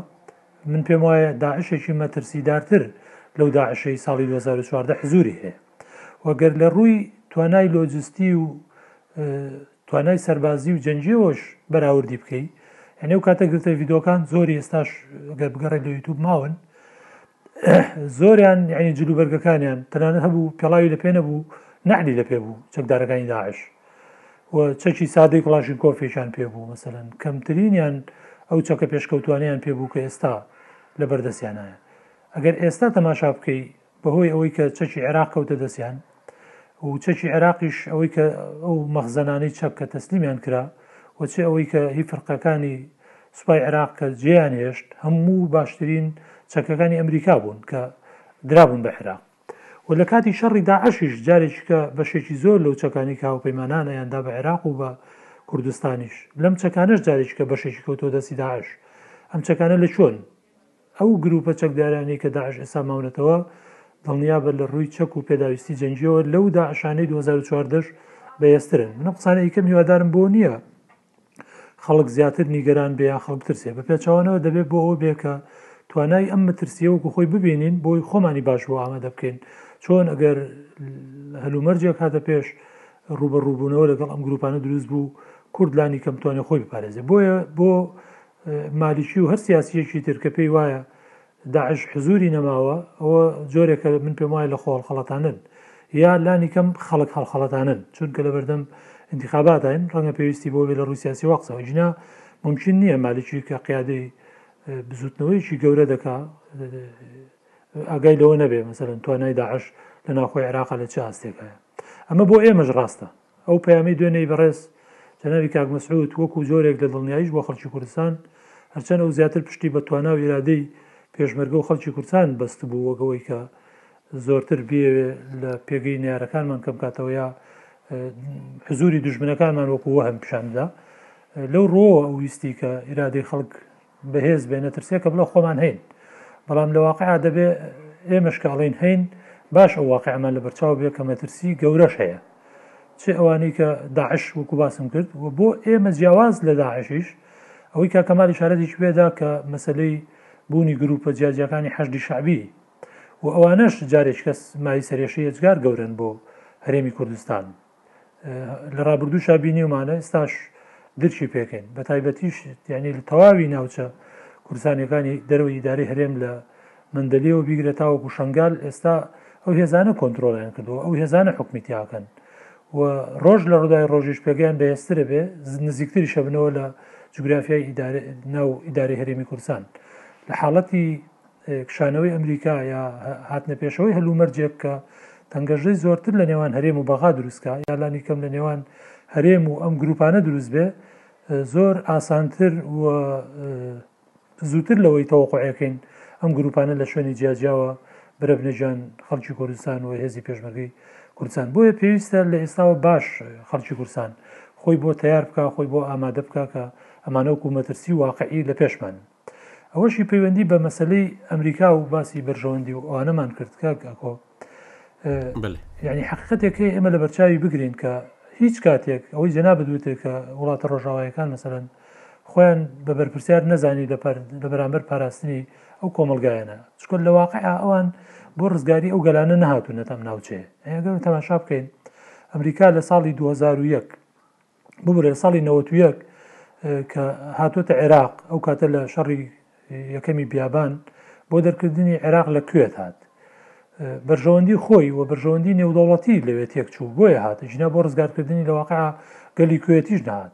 من پێم وایە داعشێکی مەترسیدارتر لەو داعشەی ساڵی دوو هەزار و چواردە حزوری هەیە و گەر لە ڕووی توانای لۆجستی و توانای سەربازی و جەنجیەوەش بەراوردی بکەی یعنی و کاتە گرتە یددیوەکان زۆری ئێستاش گەر بگەڕێت لە یوتوب ماون زۆریان یعنی جلوبەرگەکانیان تەنانە هەبوو پێڵاوی لە پێ نەبوو نەعلی لە پێ بوو چەکدارەکانی داعش و چەکی سادەی کڵاشینکۆفێکیان پێ بوو مەسەلەن کەمترینیان ئەو چەکە پێشکەوتوانیان پێ بوو کە ئێستا لە بەردەستیانایە ئەگەر ئێستا تەماشا بکەی بەهۆی ئەوەی کە چەکی عێراق کەوتە دەستیان و چەکی عێراقیش ئەوەی کە ئەو مەخزەنانەی چەک کە تەسلیمیان کرا و چ ئەوەی کە هی فرقەکانی سوپای عێراق کە جێیان هێشت هەموو باشترین چەکەکانی ئەمریکا بوون کە درابوون بە عێراق و لە کاتی شەڕی داعشیش جارێکیکە بەشێکی زۆر لەو چەکانەی کە هاوپەیمانان ئەیاندا بە عێراق و بە کوردستانیش لەم چەکانەش جارێکیکە بەشێکی کەوتووە دەستی داعش ئەم چەکانە لە کوێن؟ ئەو گرووپە چەکدارانەی کە داعش ئێستا ماونەتەوە دڵنیابە لە ڕووی چەک و پێداویستی جەنگییەوە لەو داعشانەی دوو هەزار و چواردە ش بەهێزترن من ئەم قسانە ئەیکەم هیوادارم بۆ نییە خەڵک زیاتر نیگەران بێ یان خەڵک بترسێ، بە پێچەوانەوە دەبێ بۆ ئەوە بێ کە توانای ئەم مەترسییە وەکوو خۆی ببینین بۆی خۆمانی باش بۆ ئامادە بکەین، چۆن ئەگەر هەلومەرجێک هاتە پێش ڕووبەڕووبوونەوە لەگەڵ ئەم گروپانە دروست بوو کورد لانی کەم توانێ خۆی بپارێزێ بۆیە بۆ مالیکی و هەر سیاسیەکی تر کە پێی وایە داعش حزوری نەماوە ئەوە جۆرێکە من پێم وایە لە خۆ هەڵخەڵەتانن یا لانی کەم خەڵک هەڵخەڵەتانن چونکە لە بەردەم انتخاباتین ڕەنگە پێویستی بۆ بێ لە رووسیا سیوا قسەوە جنا ممکن نییە مالیکی کە قیادەی بزوتنەوەیکی گەورە دەکا ئاگای لەوە نەبێ مەسەرن توانای داعش لە ناوخۆی عێراق لە چ ئاستێکایە ئەمە بۆ ئێمەش ڕاستە ئەو پەیامەی دوێنێی بەڕێز جەنابی کاک مەسعود وەکو جۆرێک لە دڵنیاییش بۆ خەڵکی کوردستان، هەرچەند ئەو زیاتر پشتی بە توانا و ئیرادەی پێشمەرگە و خەڵکی کوردستان بەستبوو وەک ئەوەی کە زۆرتر بیەوێ لە پێگەی نەیارەکانمان کەم کاتەوە یا حزوری دوژمنەکانمان وەکو وەهم پیشان بدا. لەو ڕووەوە ئەو ویستی کە ئیرادەی خەڵک بەهێز بێ نەترسێ کە بڵێ خۆمان هەین بەڵام لە واقعا دەبێ ئێمەش کە ئەڵین هەین باش ئەو واقعمان لە بەرچاو بێ کە مەترسی گەورەش هەیە چێ ئەوانەی کە داعش وەکو باسم کرد و بۆ ئێمە جیاواز لە داعشیش ئەوەی کە کەمالی شارەتیش پێدا کە مەسلەی بوونی گروپە جیاجیەکانی حەشدی شعبی و ئەوانەش جارێک کەس مای سەرێشی ئەجگار گەورن بۆ هەرێمی کوردستان لە ڕابردووشا بینیومانە ئێستاش درکی پێکەین بە تایبەتیش یعنی لە تەواوی ناوچە کوردستانەکانی دەرەوەی داری هەرێم لە مندەلیەوە بیگرە تاوەکو شنگال ئێستا ئەو هێزانە کۆنتترۆلیان کردو ئەو هێزانە حکومیتیاکەن و ڕۆژ لە ڕوودای ڕۆژیش پێگەیان بەهێسترە بێ نزیکتری شەبنەوە لە جوگرافیای ناو ئیداری هەرێمی کورسان لە حاڵەتی کشانەوەی ئەمریکا یا هاتنە پێشەوەی هەلومەرجێک کە تەنگەژەی زۆرتر لە نێوان هەرێم و بەغا دروستکە یا لانی کەم لە نێوان هەرێم و ئەم گروپانە دروست بێ زۆر ئاسانتر و زووتر لەوەی تەوەقعەکەین ئەم گروپانە لە شوێنی جیاجیاوە برەبنەجان خەڵکی کوردستان و هێزی پێشمەگەی کوردستان بۆیە پێویستە لە ئێستاوە باش خەڵکی کوردستان خۆی بۆ تیار بکە خۆی بۆ ئامادە بکە کە ئەمانە و کومەترسی واقعی لە پێشمان ئەوەشی پەیوەندی بە مەسەلەی ئەمریکا و باسی بەرژەوەندی و ئەوانەمان کرد کاک ئاکۆ بله یعنی حقیقەتێکی ئێمە لە بەرچاوی بگرین کە هیچ کاتێک ئەوەی جەنا بدوێتێک کە وڵاتە ڕۆژاوایەکان مەسەن خۆیان بە بەرپرسیار نەزانی لە بەرامبەر پاراستنی ئەو کۆمەلگایەنە چکە لە واقع ئەوان بۆ ڕزگاری ئەو گەلانە نهاتونەتەم ناوچێ ئەگەر تەماشا بکەین ئەمریکا لە ساڵی 2001 ببورە لە ساڵی نەوەت و یەک کە هاتووەتە عێراق ئەو کاتە لە شەڕی یەکەمی بیابان بۆ دەرکردنی عێراق لە کوێت هات بەرژەوەندی خۆی و بەرژەوەندی نێودەوڵەتی لەوێت تێک چوو بۆیە هاتە جینا بۆ ڕزگارکردنی لە واقع گەلی کوێتیش نهات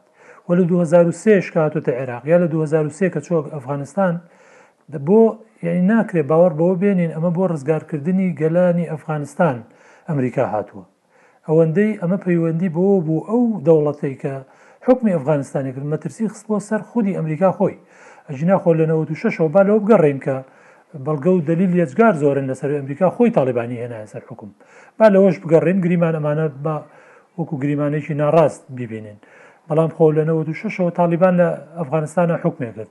و لە 2023 کاتۆتە عێراق یا لە 2023 کە چۆک ئەفغانستان بۆ یعنی ناکرێت باوەڕ بەوە بێنین ئەمە بۆ ڕزگارکردنی گەلانی ئەفغانستان ئەمریکا هاتووە ئەوەندەی ئەمە پەیوەندی بەوە بوو ئەو دەوڵەتەی کە حوکمی ئەفغانستانی کرد مەترسی خستبوە سەر خودی ئەمریکا خۆی ئەگینا خۆ لە نەوەد و شەش ەوە با لەوە بگەڕێین کە بەڵگە و دەلیل یەجگار زۆرن لەسەر ئەمریکا خۆی تاڵیبانی هێنایە سەر حوکم با لەوەش بگەڕێین گریمان ئەمانە با وەکو گریمانێکی ناڕاست بیبینین بەڵام خۆ لە نەوەد و شەش ەوە تاڵیبان لە ئەفغانستانا حوکمێ کرد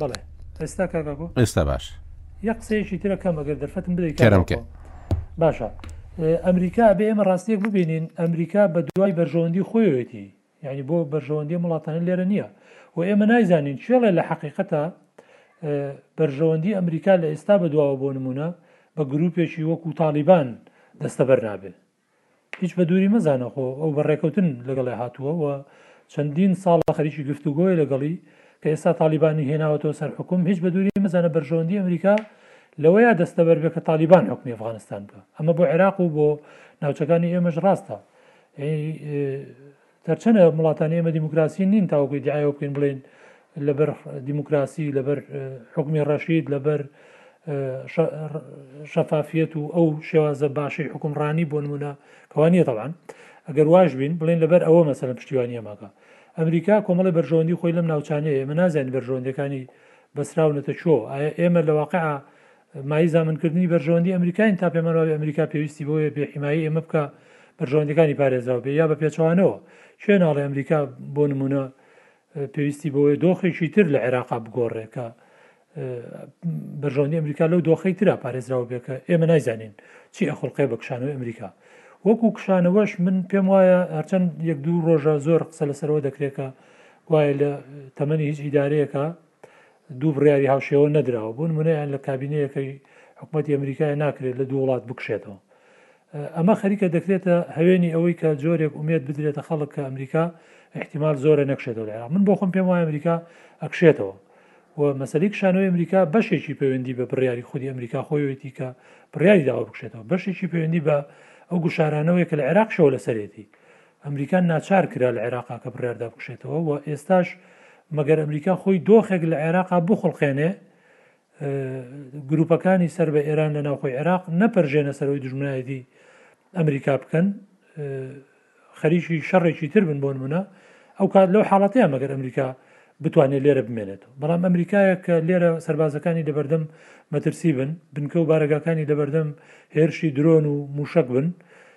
بەڵێ ئێستا کاکە گوڵ. ئێستا باشە. یە قسەیەکی ترە کەمە گەر دەرفەتم بدەی کارم کە. باشە ئەمریکا بێ ئێمە ڕاستیەک ببینین ئەمریکا بە دوای بەرژەوەندی خۆیەتی یعنی بۆ بەرژەوەندی وڵاتانی لێرە نییە و ئێمە نایزانین چێڵێ لە حقیقەتە بەرژەوەندی ئەمریکا لە ئێستا بە دواوە بۆ نمونە بە گروپێکی وەکو تاالبان دەستەبەر نابێت هیچ بە دووری مەزانە خۆ ئەو بە ڕێکەوتن لەگەڵێ هاتووە و چەندین ساڵە خەریکی گفتوگۆیە لەگەڵی، کە ئێستا تاڵیبانی هێناوەتەوە سەر حوکم، هیچ بە دووری مەزانە بەرژەوەندی ئەمریکا لەوەیە دەستەبەر بێ کە تاڵیبان حوکمی ئەفغانستان بکا. ئەمە بۆ عێراق و بۆ ناوچەکانی ئێمەش ڕاستە. هەرچەنە وڵاتانی ئێمە دیموکراسی نین تاوەکو ئیدعای ئەوە بکەین بڵێین لەبەر دیموکراسی لەبەر حکومی ڕەشید لەبەر شەفافیت و ئەو شێوازە باشەی حکومڕانی بۆ نمونە کەوانیە تەوان ئەگەر واش بین بڵێن لەبەر ئەوە مەسەر پشتیوانی ئەماکە ئەمریکا کۆمەڵی بەرژەوەندی خۆی لەم ناوچانەیە ئێمە نازانین بەرژەوەندەکانی بەسراونەتە چۆ ئایا ئێمە لە واقع مای زامنکردنی بەرژەوەندی ئەمریکاین تا پێمان وابێ ئەمریکا پێویستی بەوەیە بێ حیمایی ئێمە بکا بەرژەوەندەکانی پارێزراو بێ یا بە پێچەوانەوە شوێن ناڵێ ئەمریکا بۆ نمونە پێویستی بەوەی دۆخێکی تر لە عێراقا بگۆڕێ کە بەرژەوەندی ئەمریکا لەو دۆخەی تررا پارێزراو بێ کە ئێمە نایزانین چی ئەخڵقێ بە کشانەوەی ئەمریکا وەکو کشانەوەش من پێم وایە هەرچەند یەک دوو ڕۆژە زۆر قسە لەسەرەوە دەکرێتکە گوایە لە تەمەنی هیچ ئیدارەیەەکە دوو بڕیاری هاوشێوە نەدراوە بۆ نمونە یان لە کابینەیەکەی حکوومەتی ئەمریکای ناکرێت لە دوو وڵات بکشێتەوە ئەمە خەریکە دەکرێتە هەوێنی ئەوەی کە جۆرێک ئومێت بدرێتە خەڵک کە ئەمریکا احتیمال زۆرە نەکشێتەوە لە من بۆ خۆم پێم وایە ئەمریکا ئەکشێتەوە و مەسەی کشانەوەی ئەمریکا بەشێکی پەیوەندی بە بڕیاری خودی ئەمریکا خۆیەتی کە بڕیاری داوا بکشێتەوە بەشێکی پەیوەندی بە ئەو گوشارانەوەی کە لە عێراقشەوە لەسەرێتی ئەمریکا ناچار کرا لە عێراقا کە بڕیاردا بکشێتەوە و ئێستاش مەگەر ئەمریکا خۆی دۆخێک لە عێراقا بخوڵقێنێ گروپەکانی سەر بە ئێران لە ناوخۆی عێراق نەپەرژێنە سەرۆی دژمنایەتی ئەمریکا بکەن خەریکی شەڕێکی تر بن بۆ نمونە ئەو کات لەو حاڵەتەیە مەگەر ئەمریکا بتوانێت لێرە بمێنێتەوە بەڵام ئەمریکایە کە لێرە سربازەکانی لەبەردەم مەترسی بن بنکە و بارەگاکانی لەبەردەم هێرشی درۆن و موشک بن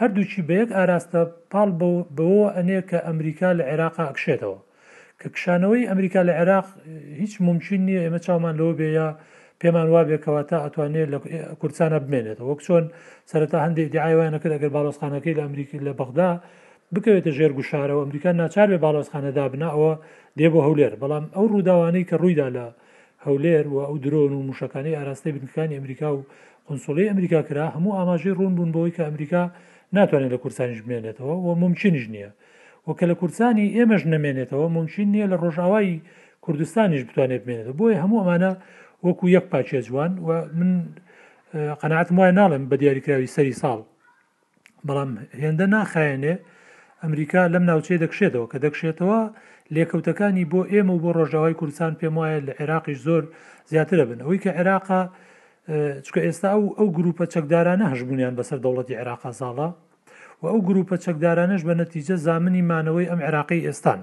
هەردووکی بە یەک ئاراستە پاڵ بەوەوە ئەنێ کە ئەمریکا لە عێراقا ئەکشێتەوە. کە کشانەوەی ئەمریکا لە عێراق هیچ مومکین نیە ئێمە چاومان لەوە بێ یا پێمان وابێ کە واتا ئەتوانێ لە کوردستانا بمێنێتەوە. وەک چۆن سەرەتا هەندێ ئیدیعای وایان ئەکرد ئەگەر باڵۆزخانەکەی لە ئەمریکی لە بەغدا بکەوێتە ژێر گوشارەوە ئەمریکا ناچار بێ باڵۆزخانە دابنا ئەوە دێ بۆ هەولێر. بەڵام ئەو ڕووداوانەی کە ڕوویدا لە هەولێر و ئەو درۆن و موشەکانەی ئاراستەی بنکەکانی ئەمریکا و قونسوڵیی ئەمریکا کرا، هەموو ئاماژەی ڕوون بوون بەوەی کە ئەمریکا ناتوانێت لە کوردستانیش بمێنێتەوە و مومکینیش نییە و کە لە کوردستانی ئێمەش نەمێنێتەوە مومکین نییە لە ڕۆژئاوای کوردستانیش بتوانێت بمێنێتەوە، بۆیە هەموو ئەمانە وەکو یەک پاکێج وان و من قەناعەتم وایە ناڵێم بە دیاریکراوی سەری ساڵ. بەڵام هێندە ناخایەنێ ئەمریکا لەم ناوچەیە دەکشێتەوە کە دەکشێتەوە لێکەوتەکانی بۆ ئێمە و بۆ ڕۆژاوای کوردستان پێم وایە لە عێراقیش زۆر زیاتر دەبن ئەوەی کە عێراقا چکە ئێستا ئەو ئەو گروپە چەکدارانە هەشبوونیان بەسەر دەوڵەتی عێراقا ساڵە و ئەو گروپە چەکدارانەش بە نەتیجە زامنی مانەوەی ئەم عێراقی ئێستان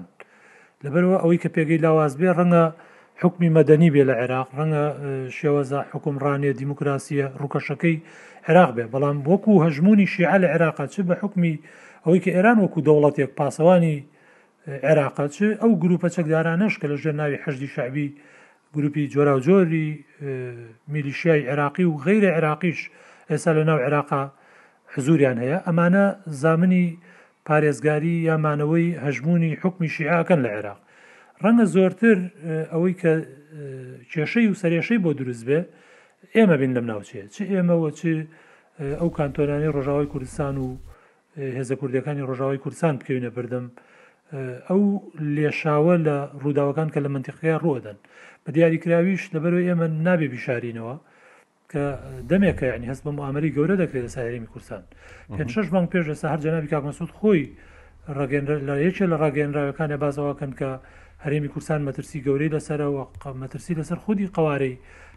لەبەرئەوە ئەوەی کە پێگەی لاواز بێ ڕەنگە حکومی مەدەنی بێ لە عێراق ڕەنگە شێوەزا حکوم ڕانێ دیموکراسیە ڕووکەشەکەی عێراق بێ بەڵام وەکو هەژمونی شیعە لە عێراقا چ بە حکومی ئەوەی کە ئێران وەکو دەوڵەتێک پاسەوانی عێراقا چ ئەو گروپە چەکدارانەش کە لە ژێر ناوی حەشدی شەعبی گروپی جۆراوجۆری میلیشیای عێراقی و غەیرە عێراقیش ئێستا لە ناو عێراقا حزوریان هەیە، ئەمانە زامنی پارێزگاری یا مانەوەی هەژموونی حوکمی شیعەکەن لە عێراق. ڕەنگە زۆرتر ئەوەی کە کێشەی و سەرێشەی بۆ دروست بێ ئێمە بین لەم ناوچەیە چ ئێمە وە چ ئەو کانتۆنانی ڕۆژاوای کوردستان و هێزە کوردیەکانی ڕۆژاوای کوردستان بکەوینە بردم ئەو لێشاوە لە ڕووداوەکان کە لە منتیقەکە ڕوەدەن بە دیاریکراویش لەبەرو ئێمە نابێ بیشارینەوە کە دەمێکە ینی هەست بەم ئامری گەورە دەکرێت لە ساهرێمی کوردستان پێ شش مانگ پێش لە ساهر جەنابی کاکمەسود خۆی ڕگەن لە یەکێ لە ڕاگەنراوەکانە بازەوەکەن کە هەرێمی کورسان مەترسی گەورەی لەسەرەوە مەترسی لەسەر خودی قوارەی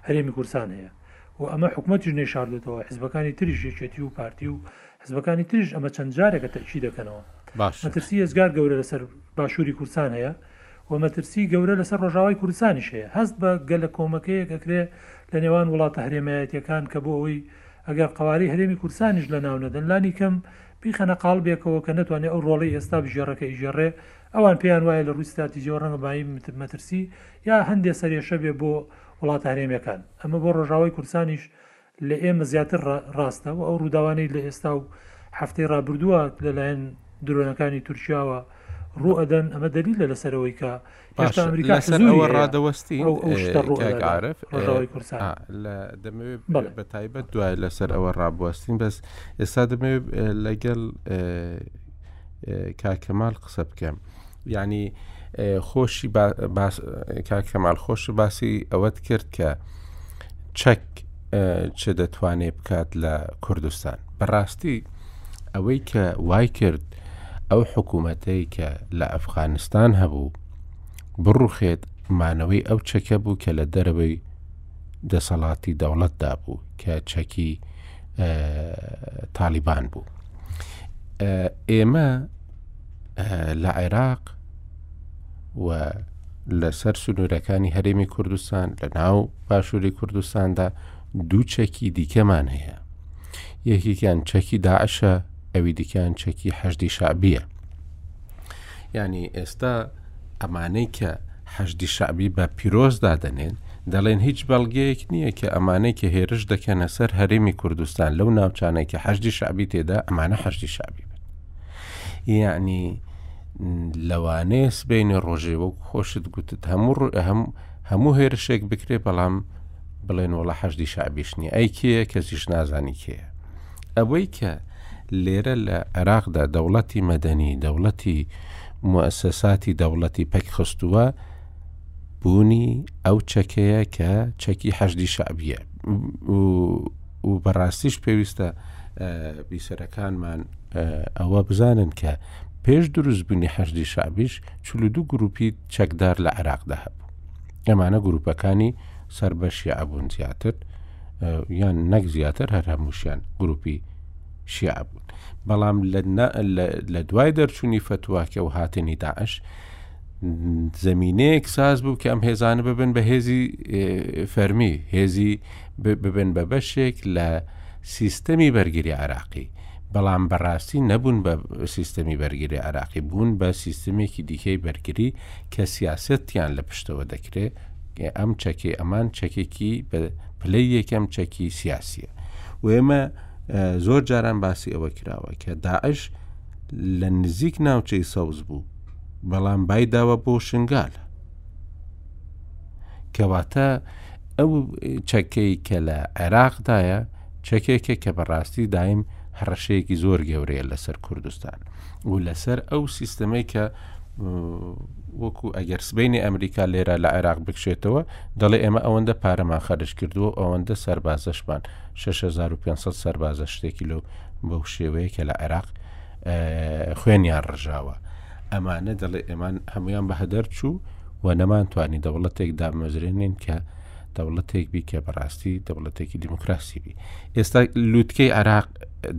هەرێمی کورسان هەیە و ئەمە حکوومەتیش نەیشاردێتەوە حزبەکانی تریش یەکێتی و پارتی و حزبەکانی تریش ئەمە چەند جارێکە تەئکید دەکەنەوە. مەترسی ئێجگار گەورە لەسەر باشوری کوردستان هەیە و مەترسی گەورە لەسەر ڕۆژاوای کوردستانیش هەیە. هەست بە گەلە کۆمەکەیەک ئەکرێ لە نێوان وڵاتە هەرێمایەتیەکان کە بۆ ئەوەی ئەگەر قەوارەی هەرێمی کوردستانیش لە ناو نەدەن لانی کەم بیخەنە قاڵبێکەوە کە نەتوانێ ئەو ڕۆڵەی ئێستا بگێڕێ کە ئیگێڕێ ئەوان پێیان وایە لە ڕووی ستراتیجیەوە ڕەنگە مایەی مەترسی یا هەندێ سەرێشە بێ بۆ وڵاتە هەرێمیەکان. ئەمە بۆ ڕۆژاوای کوردستانیش لە ئێمە زیاتر ڕاستە و ئەو ڕووداوانەی لە ئێستا و هەفتەی ڕابردووە لەلایەن درۆنەکانی تورکیاوە ڕوو ئەدەن ئەمە دەلیلە لەسەر ئەوەی کە هێشتا ئەمریکا لەسەر حزوری ئەوە هەیە ڕادەوەستی ئەو ئەو شتە ڕوو کاک ئەدات عارف ڕۆژاوای کوردستان ئا، لە دەمەوێت بەڵێ. بە تایبەت دوای لەسەر ئەوە ڕابوەستین بەس ئێستا دەمەوێت لەگەڵ کاکەمال قسە بکەم ینی خۆشی کاکەمال خۆش باسی ئەوەت کرد کە چەک چ دەتوانێت بکات لە کوردستان بەڕاستی ئەوەی کە وای کرد ئەو حکوومەتەی کە لە ئەفغانستان هەبوو بڕوخێت مانەوەی ئەو چەکە بوو کە لە دەرەوەی دەسەڵاتی دەوڵەتدا بوو کە چەکی تاالبان بوو ئێمە لە عێراق و لەسەر سنوورەکانی هەرێمی کوردستان لە ناو باشووری کوردستاندا دوو چەکی دیکەمان هەیە یەکێکیان چەکی داعشە ئەوی دیکەیان چەکی حەشدی شعبیە ینی ئێستا ئەمانەی کە حەشدی شەعبی بە پیرۆز دادەنێن، دەڵێن هیچ بەڵگەیەک نییە کە ئەمانەی کە هێرش دەکەنە سەر هەرێمی کوردستان لەو ناوچانەی کە حەشدی شەعبی تێدا ئەمانە حەشدی شەعبی بن. یەعنی لەوانەیە سبەینێ ڕۆژێ وەک خۆشت گوتت هەموو هەموو هێرشێک بکرێ بەڵام بڵێن وڵە حەشدی شەعبیش نیە ئەی کێیە کەسیش نازانی کێیە. ئەوەی کە لێرە لە عێراقدا دەوڵەتی مەدەنی، دەوڵەتی موئەسەساتی دەوڵەتی پەکخستووە، بوونی ئەو چەکەیە کە چەکی حەشدی شعبیە و بەڕاستیش پێویستە بیسەرەکانمان ئەوە بزانن کە پێش دروست بوونی حەشدی شعبیش چلو دوو گروپی چەکدار لە عێراقدا هەبوو ئەمانە گروپەکانی سەر بە شیعبوون زیاتر یان نەک زیاتر هەر هەمووشیان گروپی شیعە بوون بەڵام لە دوای دەرچوونی فتوواکە و هاتنی داعش زمینەیەک ساز بوو کە ئەم هێزانە ببن بە هێزی فەرمی هێزی ببن بە بەشێک لە سیستەمی بەرگری عراقی بەڵام بەڕاستی نەبوون بە سیستەمی بەرگری عراقی بوون بە سیستمێکی دیکەی بەرگری کە سیاسەتیان لە پشتەوە دەکرێ ئەم چەکی ئەمان چەکێکی پلەی یەکەم چەکی سیاسیە و ئێمە زۆر جاران باسی ئەوە کراوە کە داعش لە نزیک ناوچەی سەوز بوو بەڵام بایداوە بۆ شنگال کەواتە ئەو چەکەی کە لە عێراقدایە چەکێکە کە بەڕاستی دایم هەڕەشەیەکی زۆر گەورەیە لەسەر کوردستان و لەسەر ئەو سیستەمەی کە وەکو ئەگەر سبینی ئەمریکا لێرە لە عێراق بکشێتەوە دەڵێ ئێمە ئەوەندە پارەمان خەرش کردووە ئەوەندە سەربازەشمان 6500 سەربازە شتێکی لەو بەو شێوەیە کە لە عێراق خوێنیان ڕژاوە ئەمانە دەڵێ ئێمان هەمویان بە هەدەر چوو و نەمان توانی دەوڵەتێک دامەزرێنین کە دەوڵەتێک بی کە بەڕاستی دەوڵەتێکی دیموکراسی بی ئێستا لووتکەی عراق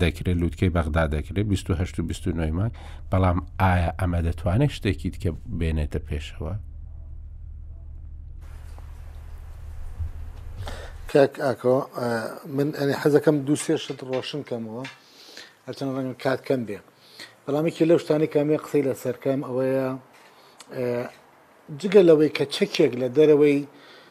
دەکرێت لووتکەی بەغدا دەکرێت 28 و 29 مانگ بەڵام ئایا ئەمە دەتوانێت شتێکی دیکە بێنێتە پێشەوە کاک ئاکۆ من ئەنی حەزەکەم دوو سێشت ڕۆشن کەمەوە هەرچەند ڕەنگ کات کەم بێ بەڵامێکی لەو شتانی کامێ قسەی لە سەرکەم ئەوەیە جگە لەوەی کە چەکێک لە دەرەوەی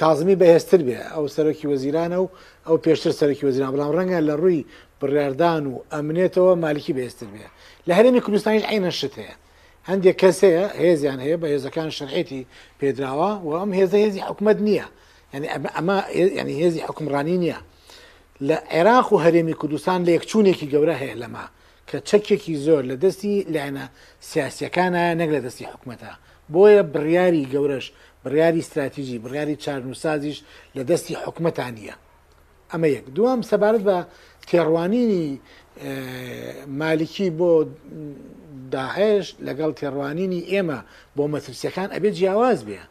کازمی بەهێزتر بێ ئەو سەرۆکی وەزیرانە و ئەو پێشتر سەرۆکی وەزیران بەڵام ڕەنگە لە ڕووی بڕاردان و ئەمنێتەوە مالیکی بەهێزتر بێ لە هەرێمی کوردستانیش عینە شت هەیە هەندێک کەس هەیە هێزیان هەیە بە هێزەکان شەرعێتی پێدراوە و ئەم هێزە هێزی حکوومەت نییە ینی ئەمە ینی هێزی حکومڕانی نییە لە عێراق و هەرێمی کوردستان لە یەکچوونێکی گەورە هەیە لەمە کە چەکێکی زۆر لە دەستی لایەنە سیاسییەکانایە نەک لە دەستی حکومەتا، بۆیە بڕیاری گەورەش، بڕیاری ستراتیجی، بڕیاری چارنووسسازیش لە دەستی حکومەتا نییە. ئەمە یەک. دووەم، سەبارەت بە تێڕوانینی مالکی بۆ داعش لەگەڵ تێڕوانینی ئێمە بۆ مەترسییەکان ئەبێ جیاواز بێ.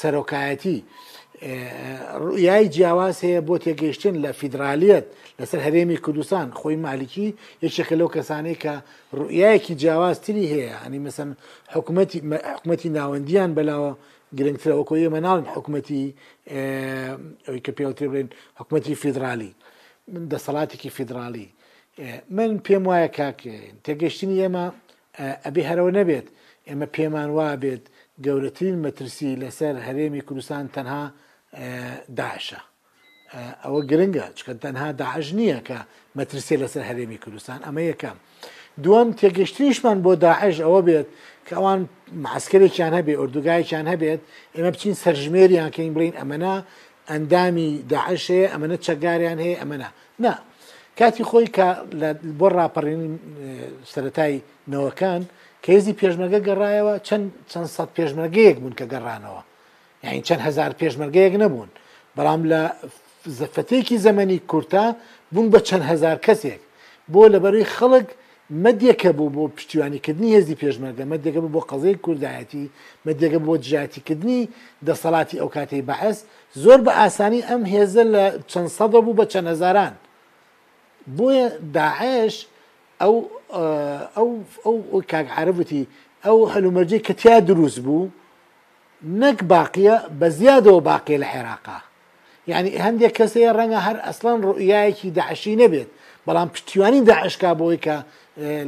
سەرۆکایەتی، روئیای جیاواز هەیە بۆ تێگەیشتن لە فیدرالیەت لەسەر هەرێمی کوردستان، خۆی مالیکی یەکێکە لەو کەسانەی کە روئیایەکی جیاواز تری هەیە، یانی مەسەن حکومەتی حکومەتی ناوەندیان بەلاوە گرنگترە وەکۆ ئێمە ناڵێن حکومەتی ئەوەی کە پێ وترێ بڵێن حکومەتی فیدرالی دەسەڵاتێکی فیدرالی، من پێم وایە کاک تێگەشتنی ئێمە ئەبێ هەرەوە نەبێت، ئێمە پێمان وابێت گەورەترین مەترسی لەسەر هەرێمی کوردستان تەنها داعشە. ئەوە گرنگە چکە تەنها داعش نییە کە مەترسیە لەسەر هەرێمی کوردستان ئەمە یەکەم. دووەم تێگەشتنیشمان بۆ داعش ئەوە بێت کە ئەوان معسکرێکیان هەبێ ئۆردوگایکیان هەبێت ئێمە بچین سەرژمێریان کەین بڵین ئەمەە ئەندامی داعش هەیە ئەمەە چەگاریان هەیە ئەمەە نا کاتی خۆی کە بۆ ڕاپەڕین سەتای نەوەکان کە هێزی پێشمەگە گەڕایەوە چەند چەند سەد پێشمەرگەیەک بوون کە گەڕانەوە یاین چەند هزار پێشمەرگەیەک نەبوون بەڵام لە زەفتێکی زەمەنی کورتە بوون بە چەند هزار کەسێک بۆ لەبەروی خەڵک مەدیەکە بوو بۆ پشتیوانیکردنی هێزی پێشمەرگە مەدیەکە بوو بۆ قەزەی کوردایەتی مەدیەکە بۆ دژاتیکردنی دەسەڵاتی ئەو کاتەی بەعس زۆر بە ئاسانی ئەم هێزە لە چەند سەدە بوو بە چەند هەزاران بۆیە داعش ئەو ئەو ئەو کاک عربوتی ئەو هەلومەرجەی کە تیا دروست بوو نەک باقیە بە زیادەوە باقی لە عێراقا یعنی هەندێک کەسەیە ڕەنگە هەر ئەسلان ڕوئایەکی داعشی نەبێت بەڵام پشتیوانی داعشکا بۆی کە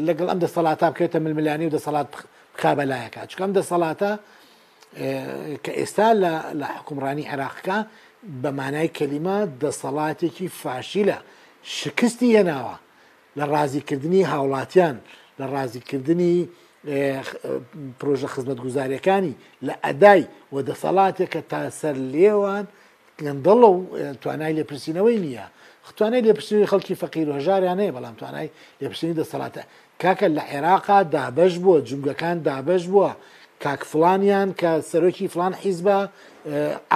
لەگەڵ ئەم دەسەڵاتا بکرێتە ململانی و دەسەڵات بخابەلایەکە چکەم دەسەڵاتە کە ئێستا لە حکومڕانی عێراقکە بە مانای کەلیمە دەسەڵاتێکی فاشیلە شکستی هێناوە لە ڕازیکردنی هاوڵاتیان لە ڕازیکردنی پرۆژە خزمەتگوزارەکانی لە ئەدای و دەسەڵاتێکە تا سەر لێوان گەندەڵە و توانای لێپرسینەوەی نییە توانای لێپرسینەوەی خەڵکی فەقیر و هەژاریانەیە بەڵام توانای لێپرسینی دەسەڵاتە کاکە لە عێراقا دابش بووە جومگەکان دابش بووە کاک فلانیان کە سەرۆکی فلان حیزبە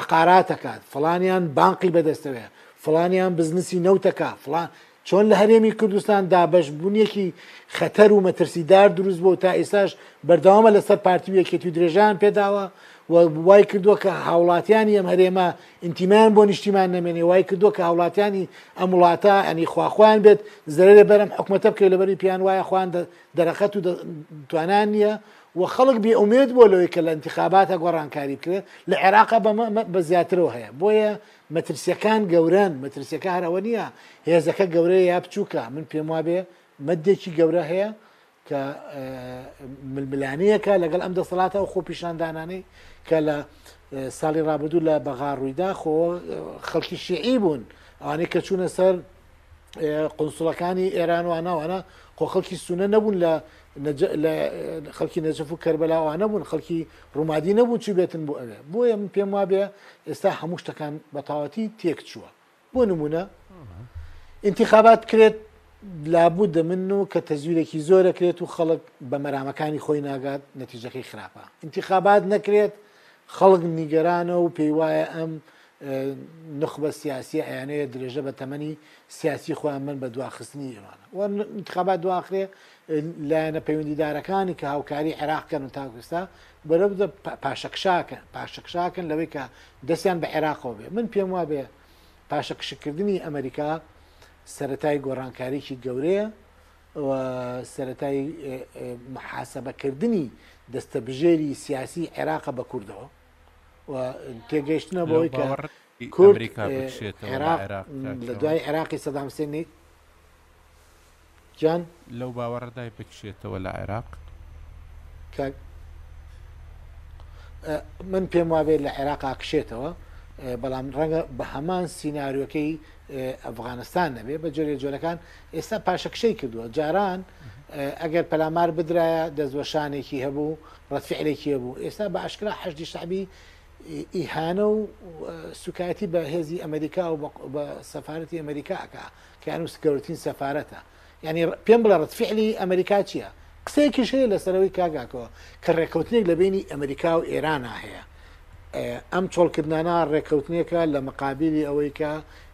عقاراتەکات فلانیان بانقی بەدەستەوەێ فلانیان بزنسی نەوتەکە فلان چۆن لە هەرێمی کوردستان دابەش بونیەکی خەتەر و مەترسیدار دروست بوو تا ئیساش بەردەوامە لەسەر پارتی و یەکێتی و درێژان پێداوە و وای کردووە کە هاوڵاتیانی ئەم هەرێمە ئینتیمان بۆ نیشتیمان نەمێنێ وای کردووە کە هاوڵاتیانی ئەم وڵاتە ئەنی خواخوایان بێت زەرێ بەرەم حکوومەتە بکەی لەبەری پیان وایە خوان دەرەقەت و توانان نییە و خەڵک بێ ئومێت بۆ لەوەی کە لە انتخاباتە گۆڕانکاری بکرێت لە عێراقا بە زیاترەوە هەیە بۆیە مەترسیەکان گەورەن مەترسیەکە هەر ئەوە نییە هێزەکە گەورەیە یا بچووکە من پێم وابێ مەدێکی گەورە هەیە کە ململانەیەکە لەگەڵ ئەم دەسەڵاتە و خۆپیشاندانانەی کە لە ساڵی رابرردوو لە بەغا ڕوویدا خۆ خەڵکی شیعی بوون ئەوانەی کە چوونە سەر قنسڵەکانی ئێران و ناوانە خۆ خەڵکی سونە نەبوون لە خەڵکی نەجف و کەربەلاوانە بوون خەڵکی ڕوومادی نەبوو چی بێتن بۆ ئەوێ بۆیە من پێم وابێ ئێستا هەموو شتەکان بەتاوەتی تێک چووە بۆ نمونە انتخابات کرێت لابد من و کە تەزویرێکی زۆرەکرێت و خەڵک بە مەرامەکانی خۆی ناگات نەتیجەکەی خراپە انتخابات نەکرێت خەڵک نیگەرانە و پێی وایە ئەم نوخبە سیاسیە ئەیانەیە درێژە بە تەمەنی سیاسی خۆیان من بە دواخستنی ئێوانە و انتخابات دواخرێ لایەنە پەیوەندیدارەکانی کە هاوکاری عێراقکەن و تاکوستا بەرە پاشەکشاکە پاشەکشاکەن لەوەی کە دەستیان بە عێراقەوە بێ من پێم وا بێ پاشەکشکردنی ئەمریکا سەتای گۆڕانکاریی گەورەیە و سەرەتای محاسەبەکردنی دەستەبژێری سیاسی عێراقە بە کوردەوە و تێگەشتنە بەوەی کە کورد لە دوای عێراقی سەدام سێنی جان لەو باوەڕدای بکشێتەوە لە عێراق من پێم وابێت لە عێراق ئاکشێتەوە بەڵام ڕەنگە بە هەمان سینناریۆکەی ئەفغانستان نەبێ بە جۆرێ جۆرەکان ئێستا پاشەکشەی کردووە، جاران ئەگەر پەلامار بدرایە دەستوەشانێکی هەبوو، ڕەدفعلێکی هەبوو، ئێستا بە ئاشکرا حەشدی شەعبی ئیهانە و سوکایەتی بە هێزی ئەمریکا و بە سەفاەتی ئەمریکا ئەکا کەنووس گەورتین سەفاەتە یعنی پێم بڵە ڕەدفعلی ئەمریکا چییە؟ قسەیەکیش هەیە لەسەرەوەی کاگاکەوە کە ڕێککەوتنێک لە بینی ئەمریکا و ئێرانا هەیە ئەم چۆڵکردانە ڕێککەوتنێکە لە مقابلی ئەوەی کە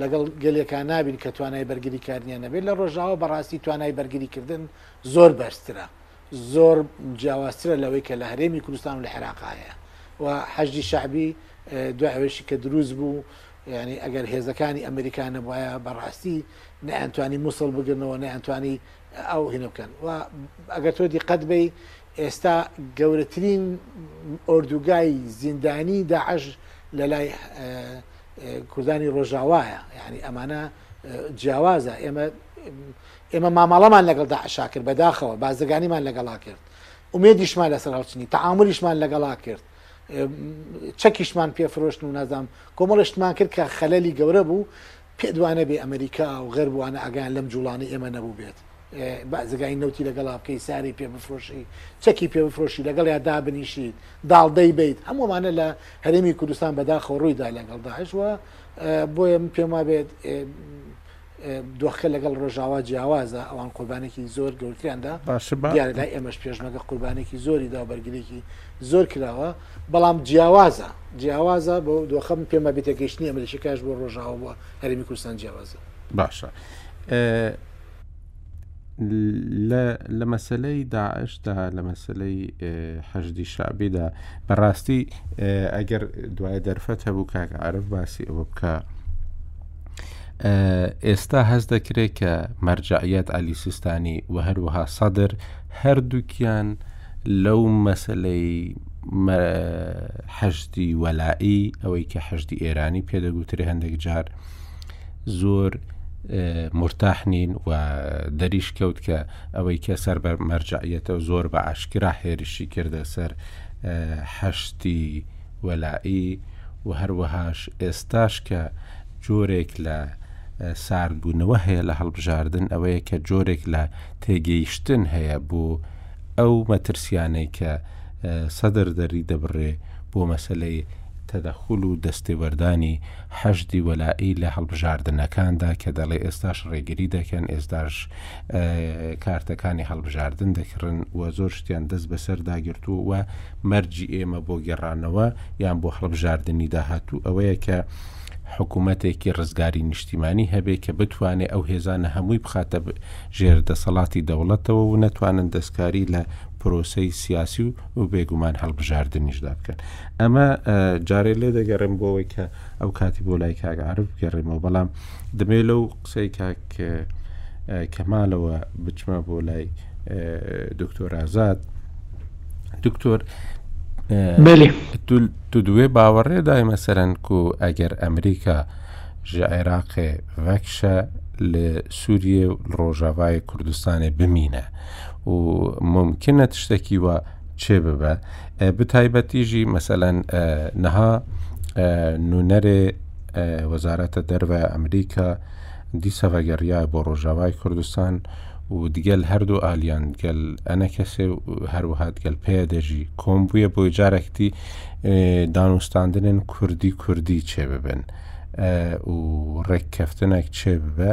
لەگەڵ گەلێکا نابین کە توانای بەرگری کارنیان نەبێت لە ڕۆژاوە بەڕاستی توانای بەرگریکردن زۆر بەرزترە زۆر جیاوازترە لەوەی کە لە هەرێمی کوردستان و لە عێراق هەیە و حەجدی شعبی دوای ئەوەیشی کە دروست بوو ینی ئەگەر هێزەکانی ئەمریکا نەبواە بەڕاستی نەیانتوانی مووسڵ بگرنەوە نەیانتوانی ئەو هینە بکەن و ئەگەر تۆ دیقەت بی ئێستا گەورەترین ئۆردوگای زیندانی داعش لە لای کوردانی ڕۆژاوایە یعنی ئەمانە جیاوازە ئێمە ئێمە مامەڵەمان لەگەڵ داعشا کرد بەداخەوە بازرگانیمان لەگەڵا کرد ومێدیشمان لەسەر هەڵچنی تەعااملیشمان لەگەڵا کرد چەکیشمان پێفرۆشتن و نازام کۆمەڵشتمان کرد کە خەلەلی گەورە بوو پێدوانە بێ ئەمریکا و غەربووانە ئەگەیان لەم جوڵانی ئێمە نەبوو بێت بازرگانی نەوتی لەگەڵا بکەی سارەی پێ بفرۆشی چەکی پێ بفرۆشی لەگەڵ یا دابنیشیت داڵدەی بیت هەمووانە لە هەرێمی کوردستان بەداخەوە ڕوویدا لەگەڵ داعش وە بۆیە من پێم وابێت دۆخەکە لەگەڵ ڕۆژاوا جیاوازە ئەوان قوربانێکی زۆر گەورتیاندا دیارە لای ئێمەش پێشمەگە قوربانێکی زۆری دا بەرگرێکی زۆر کراوە بەڵام جیاوازە جیاوازە بۆ دۆخەم پێمە بێتە گەشتنی ئەمریکاش بۆ ڕۆژاوە بووە هەرمی کوردستان جیاوازە باشە لە لە مەسەلەی داعشدا لە مەسلەی حەشدی شعبیدا بەڕاستی ئەگەر دوای دەرفەت هەبوو کاک عرف باسی ئەوە بکە ئێستا هەز دەکرێت کە مەرجعەت علی سستانی و هەروەها سەدر هەردووکیان لەو مەسلەی حەشتی وەلائی ئەوەی کە حەشتی ئێرانی پێدەگوترێ هەندێک جار زۆر مرتاح نین و دەریش کەوت کە ئەوەی کە سەر بە مەرجعەتە زۆر بە ئاشکرا هێرشی کردە سەر حەشتی وەلائی و هەروەهاش ئێستاش کە جۆرێک لە ساردبوونەوە هەیە لە هەڵبژاردن ئەوەیە کە جۆرێک لە تێگەیشتن هەیە بۆ ئەو مەترسیانەی کە سەدر دەری دەبڕێ بۆ مەسلەی تەدەخول و دەستێوەردانی حەشدی وەلائی لە هەڵبژاردنەکاندا کە دەڵێ ئێستاش ڕێگری دەکەن، ئێستاش کارتەکانی هەڵبژاردن دەکڕن و زۆر شتیان دەست بەسەردا گرتووە و مەرجی ئێمە بۆ گەڕانەوە یان بۆ هەڵبژاردنی داهاتوو ئەوەیە کە حکوومەتێکی ڕزگاری نیشتیمانی هەبێ کە بتوانێ ئەو هێزانە هەمووی بخاتە ژێر دەسەڵاتی دەوڵەتەوە و نەتوانن دەستکاری لە پرۆسەی سیاسی و بێگومان هەڵبژاردنیشدا بکەن. ئەمە جارێ لێ دەگەڕێم بۆ ئەوەی کە ئەو کاتی بۆ لای کاک عرف بگەڕێمەوە بەڵام دەمێ لەو قسەی کاک کەمالەوە بچمە بۆ لای دکتۆر ئازاد دکتۆر تو دوێ باوەڕێ دایمە سەرەنک و ئەگەر ئەمریکا ژە عێراقێ ڤەکشە لە سووریە و ڕۆژاوای کوردستانی بمینە و ممکنە تشتێکی وە چێ ببە بتایبەتیژی مەسەەن نەها نونەرێ وەزارەتە دەرە ئەمریکا دیسەڤگەڕیا بۆ ڕۆژاوای کوردستان و دیگەل هەردوو ئالیان گەل ئەنە کەسێ هەروەهات گەل پێ دەژی کۆم بووە بۆی جارێکتی دانوستاندنن کوردی کوردی چێ ببن و ڕێککەفتنێک چێ ببە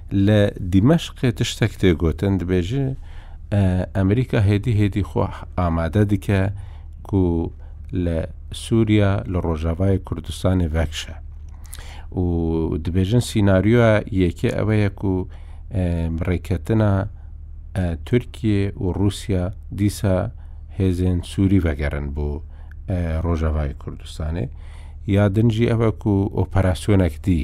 لە دیمەشق تشتەک تێگۆتن دبێژێ ئەمریکا هێدی هێدی خۆ ئامادە دکە کو لە سووریا لە ڕۆژاوای کوردستانی ڤەکشە و دبێژن سینناریۆە یەکێ ئەوەیە و ڕێکەتنە تورکیە و رووسیا دیسا هێزێن سووری ڤەگەرن بۆ ڕۆژاوای کوردستانی یا دنجی ئەوە و ئۆپەراسسیۆنەکدی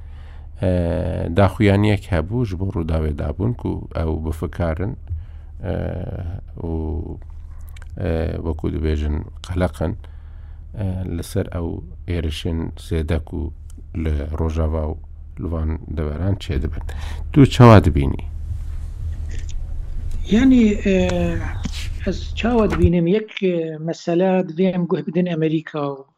داخویانیەک هەبوو ژ بۆ ڕووداوێ دابوون و ئەو بفکارن و وەکو دەبێژن قەلەقن لەسەر ئەو ئێرشێن سێدەک و لە ڕۆژاوا و لوان دەبەران چێ دەبن دوو چاوا دبینی ینی ئەس چاوە دبینم یەک مەسەلا دێم گوه بدن ئەمریکا و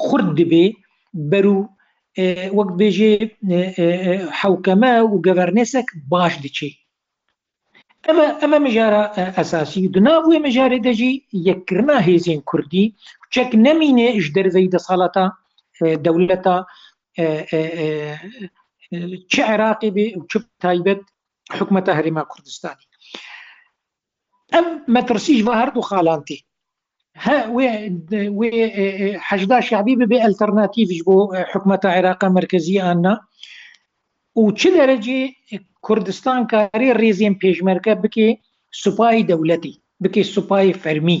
خورد دبێ بەرو وەک بێژێ حەوکەمە و گەڤەرنێسەک باش دچێ. ئەمە ئەمە مژارە ئەساسی و دنا بوێ مژارێ دەژی یەککردنا هێزێن کوردی چەک نەمینێ ژ دەرڤەی دەسەڵاتە دەولەتە چ عێراقی بێ و چ تایبەت حکومەتە هەرێما کوردستانی. ئەم مەترسیش بە هەردوو خاڵانتی حەشدا شعبی ببێ ئەلتەرناتیڤش بۆ حکومەتە عێراقا مرکزی ئانا و چ دەرەجێ کوردستان کاری ڕێزیێن پێشمەرکە بکێ سوپای دەولەتی بکەی سوپای فەرمی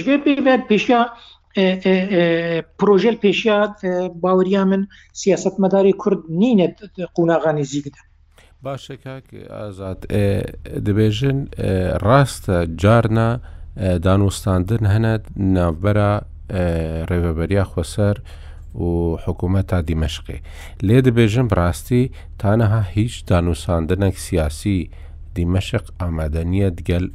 ژێ پێبێت پێشە پرۆژل پێشە باوەریا من سیاست مەداری کورد نینێت قوناغانی زیگدا باشە کاک ئازاد دەبێژن ڕاستە جارنا دانوستاندن هەنە ناوبەرە ڕێبەریا خۆسەر و حکوومەت تا دیمەشقی لێ دەبێژن بڕاستی تانەها هیچ دانوساندنێک سیاسی دیمەشق ئامادە نییە گەل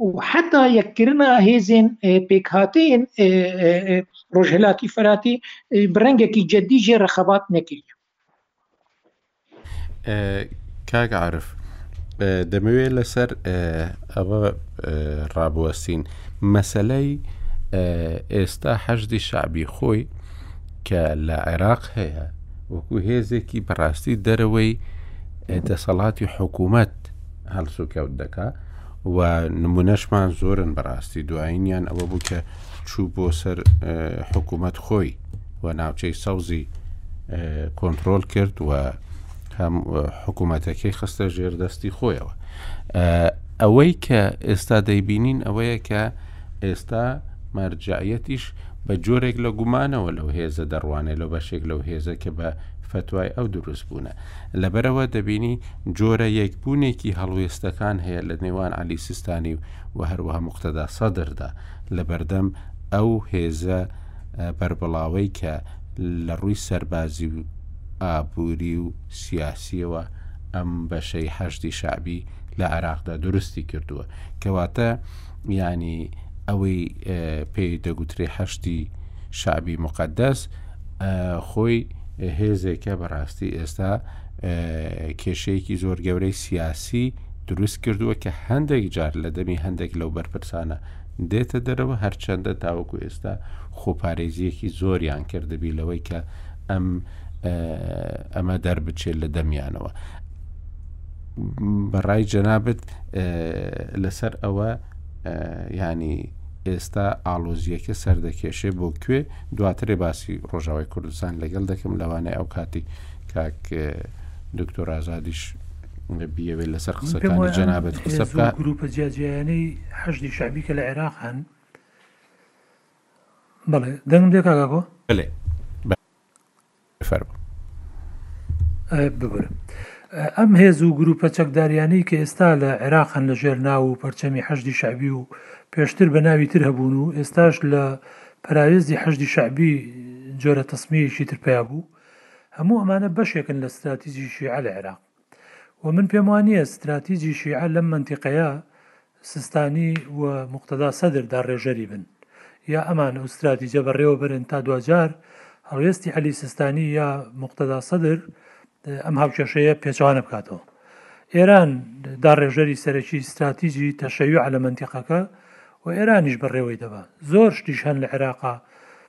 و حتا یەککردنا هێزێن پێکهاتەیەن ڕۆژهلاتی فەراتی بڕنگێکی جددی ژێ ڕەخەبات نەکرد کاک عرف دەمەوێت لەسەر ئەوە ڕابوەستین مەسلەی ئێستا حەشدی شعبی خۆی کە لە عێراق هەیە وەکو هێزێکی بەڕاستی دەرەوەی دەسەڵاتی حکوومەت هەڵسوکەوت دەکا و نمونەشمان زۆرن بەڕاستی دوایینیان ئەوە بوو کە چوو بۆ سەر حکوومەت خۆی و ناوچەی سەوزی کۆنتترۆل کرد و هەم حکوومەتەکەی خستە ژێر دەستی خۆیەوە ئەوەی کە ئێستا دەیبینین ئەوەیە کە ئێستا مەرجعەتیش بە جۆرێک لە گومانەوە لەو هێزە دەڕوانێت لەو بەشێک لەو هێزە کە بە فتوای ئەو دروست بوونە لەبەرەوە دەبینی جۆرە یەکبوونێکی هەڵوێستەکان هەیە لە نێوان عەلی سیستانی و هەروەها موقتەدا سەدردا لە بەردەم ئەو هێزە بەربڵاوەی کە لە ڕووی سەربازی و ئابووری و سیاسییەوە ئەم بەشەی حەشدی شەعبی لە عێراقدا دروستی کردووە کەواتە یانی ئەوەی پێی دەگوترێ حەشدی شەعبی موقەدەس خۆی هێزێکە بەڕاستی ئێستا کێشەیەکی زۆر گەورەی سیاسی دروست کردووە کە هەندێک جار لە دەمی هەندێک لەو بەرپرسانە دێتە دەرەوە هەرچەندە تاوەکو ئێستا خۆپارێزیەکی زۆریان کردبی لەوەی کە ئەم ئەمە دەربچێت لە دەمیانەوە بەڕای جەنابەت لەسەر ئەوە ینی ئێستا ئاڵۆزییەکە سەردەکێشێ بۆ کوێ دواترێ باسی ڕۆژاوای کوردستان لەگەڵ دەکەم لەوانەیە ئەو کاتی کاک دکتۆر ئازادیش بیەوێت لەسەر قسەکانی جەنابەت قسە بکە گروپە جیاجیانەی حەشدی شعبی کە لە عێراق هەن بەڵێ دەنگ دێکاگۆ بڵێ فەرموو. ببورە. ئەم هێز و گرووپە چەکدارییانەی کە ئێستا لە عێراق هەن لەژێر ناو و پەرچەمی حەشدی شەعبی و پێشتر بە ناوی تر هەبوون و ئێستاش لە پەراوێزی حەشدی شەعبی جۆرە تەسمیەیەکی تر پەیا بوو، هەموو ئەمانە بەشێکن لە ستراتیجی شیعە لە عێراق. و من پێم وا نییە ستراتیجی شیعە لەم مەنتیقەیە سستانی و موقتەدا سەدر داڕێژەری بن یا ئەمان ئەو ستراتیجە بەڕێوە بەرن تا دواجار هەڵوێستی عەلی سستانی یا موقتەدا سەدر ئەم هاوکێشەیە پێچوانە بکاتەوە ئێران داڕێژەری سەرەکی ستراتیجی تەشەوی علەمەندیقەکە و ئێرانیش بەڕێوەی دەبا زۆر شتیش هەن لە عێراقا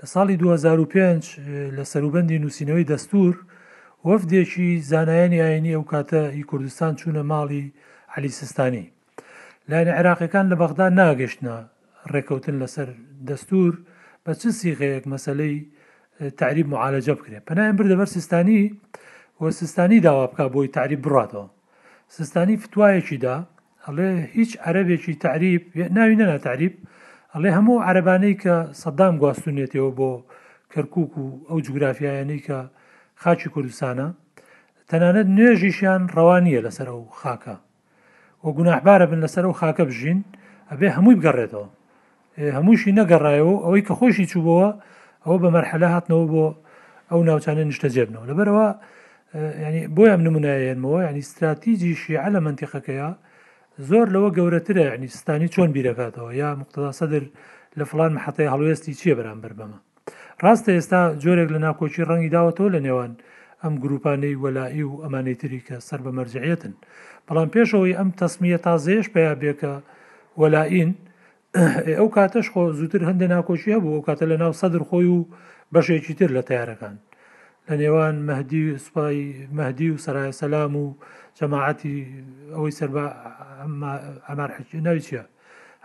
لە ساڵی دوو هەزار و پێنج لە سەروبەندی نووسینەوەی دەستوور، وەفدێکی زانایانی ئایینی ئەو کاتە ی کوردستان چوونە ماڵی عەلی سیستانی. لایەنە عێراقییەکان لە بەغدا ناگەشتنە ڕێککەوتن لەسەر دەستوور بە چ سیغەیەک مەسەلەی تەعریب موعالەجە بکرێت. پەنایان بردە بەر سیستانی و سیستانی داوا بکات بۆی تەعریب بڕاتەوە. سیستانی فتوایەکی دا. ئەڵێ هیچ عەرەبێکی تەعریب ناوی نەنا تەعریب ئەڵێ هەموو عەرەبانەی کە سەدام گواستونێتەوە بۆ کەرکک و ئەو جوگرافیایانەی کە خاچی کوردستانە تەنانەت نوێژیشیان ڕەوانیە لەسەر ئەو خاکە و گوناحبارە بن لەسەر ئەو خاکە بژین ئەبێ هەمووی بگەڕێتەوە هەمووشی نەگەڕایەوە و ئەوەی کە خۆشی چووبەوە ئەوە بە مەرحەلە هاتنەوە بۆ ئەو ناوچانە نیشتەجێبنەوە لەبەرەوە ینی بۆیان نمونایەنەوە ینی استراتیجی شیعە لە منتیقەکەیە زۆر لەوە گەورەترە ینی سستانی چۆن بیرەکاتەوە یا مختدا سەدر لە فلان مححەتەیە هەڵوێستی چیە بەرامبەر بەمە ڕاستە ئێستا جۆرێک لە ناکۆکی ڕەنگی داوەتەوە لە نێوان ئەم گروپانەی وەلائی و ئەمانەی تری کە سەر بە مەرجعەتن بەڵام پێشەوەی ئەم تەسمیە تازەیەش پیا بێکە وەلائین ئەو کاتەش خۆ زووتر هەندە ناکۆکی هەبوو ئەو کاتە لە ناو سەدر خۆی و بەشێکی تر لە تیارەکان لە نێوان مەهدی و سوپای مەهدی و سەرای سەسلام و جەماعەتی ئەوەی سەر بە ئەمار حەکی ناوی چیە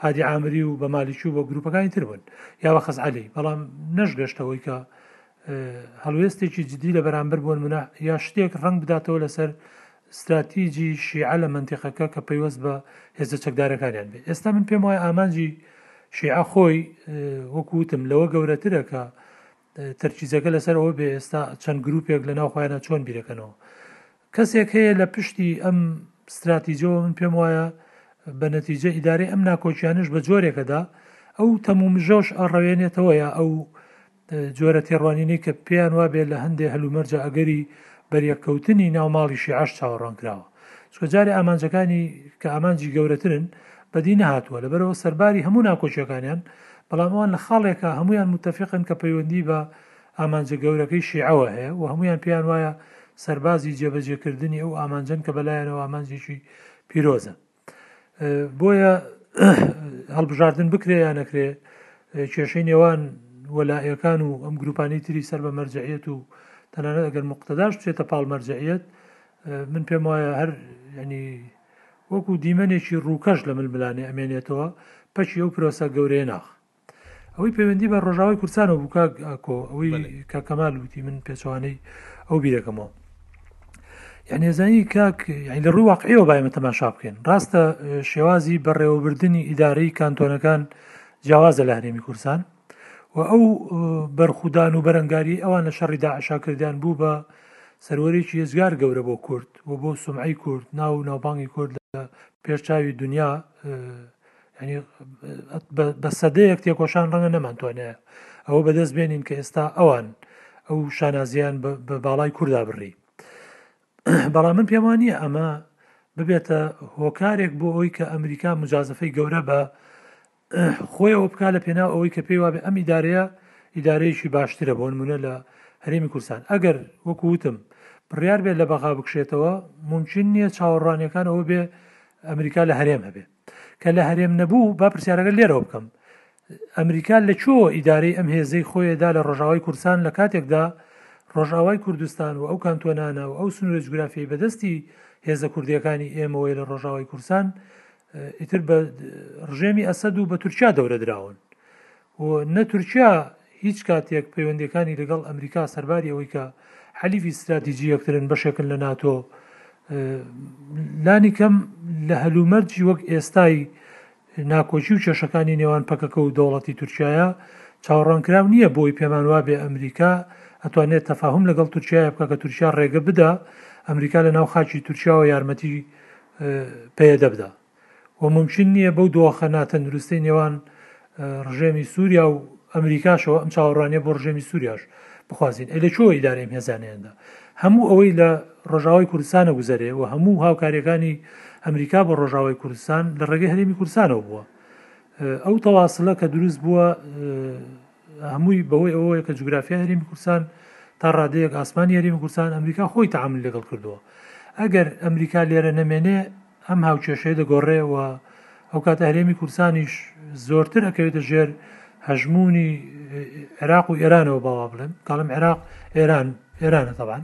هادی عامری و بە مالیکی و بە گروپەکانی تر بوون یا بە خەزعەلی بەڵام نەشگەشتە هۆی کە هەڵوێستێکی جددی لە بەرامبەر بۆن منە یا شتێک ڕنگ بداتەوە لەسەر استراتیجی شیعە لە منتیقەکە کە پەیوەست بە هێزە چەکدارەکانیان بێت ئێستا من پێم وایە ئامانجی شیعە خۆی وەکوتم لەوە گەورەترە کە تەرکیزەکە لەسەر ئەوە بێ ئێستا چەند گروپێک لە ناو خۆیانە چۆن بیرەکەنەوە کەسێک هەیە لە پشتی ئەم ستراتیجەوە من پێم وایە بە نەتیجە ئیدارەی ئەم ناکۆکیانش بە جۆرێکەدا ئەو تەمومژۆش ئەڕەوێنێتەوەیە ئەو جۆرە تێڕوانینەی کە پێیان وابێت لە هەندێک هەلومەرجە ئەگەری بەریەککەوتنی ناوماڵیشی عش چاوەڕوان کراوە چونکە جارێ ئامانجەکانی کە ئامانجی گەورەترن بەدی نەهاتووە لەبەرەوە سەرباری هەموو ناکۆکیەکانیان بەڵام ئەوان لە خاڵێکە هەمویان متتەفقن کە پەیوەندی بە ئامانجە گەورەکەی شیعەوە هەیە و هەمویان پێیان وایە سەربازی جێبەجێکردنی ئەو ئامانجن کە بەلایەنەوە ئامانجێکی پیرۆزە بۆیە هەڵبژاردن بکرێ یا نەکرێ کێشەی نێوان وەلایەکان و ئەم گروپانی تری سەر بە مەرجعیت و تەنانەت ئەگەر مقتداش بچێتە پاڵ مەرجعیت من پێم وایە هەر ینی وەکو دیمەنێکی ڕووکەش لە ململانێ ئەمێنێتەوە پەکی ئەو پرۆسە گەورەیە ناخ ئەوەی پەیوەندی بە ڕۆژاوای کورسانەوە بووکە ئەکۆ ئەوەی کە کەمال وتی من پێچوانەی ئەو بیرەکەمەوە یعنی زانی کاک یعنی لە ڕووی واقعیەوە بایمە تەماشا بکەین ڕاستە شێوازی بەڕێوەبردننی ئیدارەی کانتۆنەکان جیاوازە لە هەرێمی کورسان و ئەو بەرخودان و بەرەنگاریەی ئەوان لە شەڕی داعشا کردیان بوو بە سەروەرێکی ئێجگار گەورە بۆ کورد و بۆ سومعەی کورد ناو و ناوبانگی کورد لە پێش چاوی دنیا بە سەدەیەک تێکۆشان ڕەنگە نەمانتوانە ئەوە بەدەست بێنین کە ئێستا ئەوان ئەو شانازیان بە باڵای کوردا بڕی بەڵام من پێم وانە ئەمە ببێتە هۆکارێک بۆ ئەوی کە ئەمریکا مجازفەی گەورە بە خۆیەوە بکات لە پێناو ئەوەی کە پێی وابێ ئەم ئیدارەیە ئیدارەیەکی باشترە بۆ نمونە لە هەرێمی کوردستان ئەگەر وەکو وتم بڕیار بێت لە بەغا بکشێتەوە ممکن نییە چاوەڕانیەکان ئەوە بێ ئەمریکا لە هەرێم هەبێ کە لە هەرێم نەبوو با پرسیارەکە لێرەوە بکەم ئەمریکا لە چۆ ئیدارەی ئەم هێزەی خۆیدا لە ڕۆژاوای کوردستان لە کاتێکدا ڕۆژاوای کوردستان و ئەو کانتۆنانە و ئەو سنوورە جگرافی بەدەستی هێزە کوردیەکانی ئێمەوەی لە ڕۆژاوای کوردستان ئیتر بە ڕژێمی ئەسەد و بە تورکیا دەورە دراون و نە تورکیا هیچ کاتێک پەیوەندەکانی لەگەڵ ئەمریکا سەرباری ئەوەی کە حەلیفی ستراتیجی یەکترن بەشێکن لە ناتۆ لانی کەم لە هەلومەرجی وەک ئێستای ناکۆچی و کێشەکانی نێوان پەکەکە و دەوڵەتی تورکایە چاوەڕانکراو نییە بۆی پێمان وابێ ئەمریکا ئەتوانێت تەفاهم لەگەڵ تورکیا بکە کە تورکیا ڕێگە بدا ئەمریکا لە ناو خاچی تورکیاوە یارمەتی پەیەدە بدا و مومکین نییە بەو دۆخە ناتەندروستەی نێوان ڕژێمی سووریا و ئەمریکاشەوە ئەم چاوەڕوانیە بۆ ڕژێمی سووریاش بخوازین ئەی لە چۆی دارێم هێزانیاندا هەموو ئەوەی لە ڕژاوی کوردستانە گوزارێ و هەموو هاوکاریەکانی ئەمریکا بۆ ڕۆژاوای کوردستان لە ڕێگەی هەرێمی کوردستانەوە بووە ئەو تەواسلە کە دروست بووە هەمووی بەهۆی ئەوەیە کە جوگرافیای هەرێمی کوردستان تا ڕادەیەک ئاسمانی هەرێمی کوردستان ئەمریکا خۆی تەعامل لەگەڵ کردووە ئەگەر ئەمریکا لێرە نەمێنێ ئەم هاوکێشەیە دەگۆڕێ و ئەو کاتە هەرێمی کوردستانیش زۆرتر ئەکەوێتە ژێر هەژموونی عێراق و ئێرانەوە باوا بڵێن کاڵم عێراق ئێران ئێرانە تەبان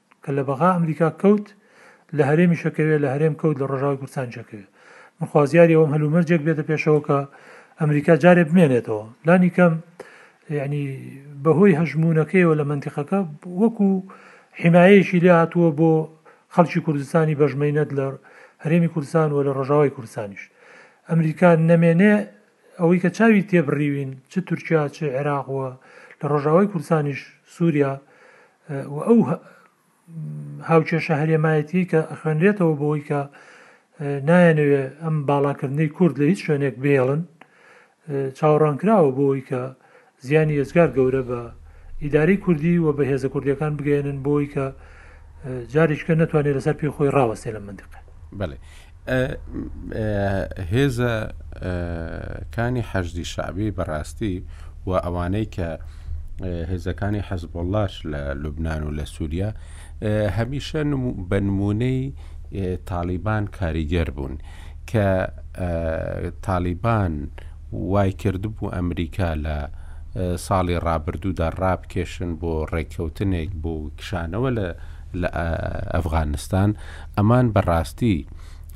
کە لە بەغا ئەمریکا کەوت لە هەرێمیش ئەکەوێ، لە هەرێم کەوت لە ڕۆژاوای کوردستانیش ئەکەوێ. من خوازیاری ئەوەم هەلومەرجێک بێتە پێشەوە کە ئەمریکا جارێ بمێنێتەوە. لانی کەم یەعنی بە هۆی هەژموونەکەیەوە لە مەنتیقەکە وەکوو حیمایەیەکی لێ هاتووە بۆ خەڵکی کوردستانی بەژمەینەت لە هەرێمی کوردستان و لە ڕۆژاوای کوردستانیش. ئەمریکا نەمێنێ ئەوەی کە چاوی تێ بڕیوین چ تورکیا چ عێراق و لە ڕۆژاوای کوردستانیش سوریا و ئەو هاوکێشە هەرێمایەتی کە ئەخوێنرێتەوە بۆی کە نایەنەوێ ئەم باڵاکردنەی کورد لە هیچ شوێنێک بێڵن چاوەڕوانکراوە بۆی کە زیانی ئێجگار گەورە بە ئیدارەی کوردی و بە هێزە کوردیەکان بگەیەنن بۆی کە جاریشکە نەتوانێت لەسەر پێی خۆی ڕاوەستێ لە مندقە. بەێ هێزە کانی حەشدی شعبی بەڕاستی و ئەوانەی کە هێزەکانی حەزبۆڵاش لە لوبناان و لە سووریا هەمیشە بەنمونەی تاالبان کاریگەر بوون کە تاالبان وایکردبوو ئەمریکا لە ساڵی ڕابردوودا ڕابکێشن بۆ ڕێککەوتنێک بۆ کشانەوە لە ئەفغانستان، ئەمان بە ڕاستی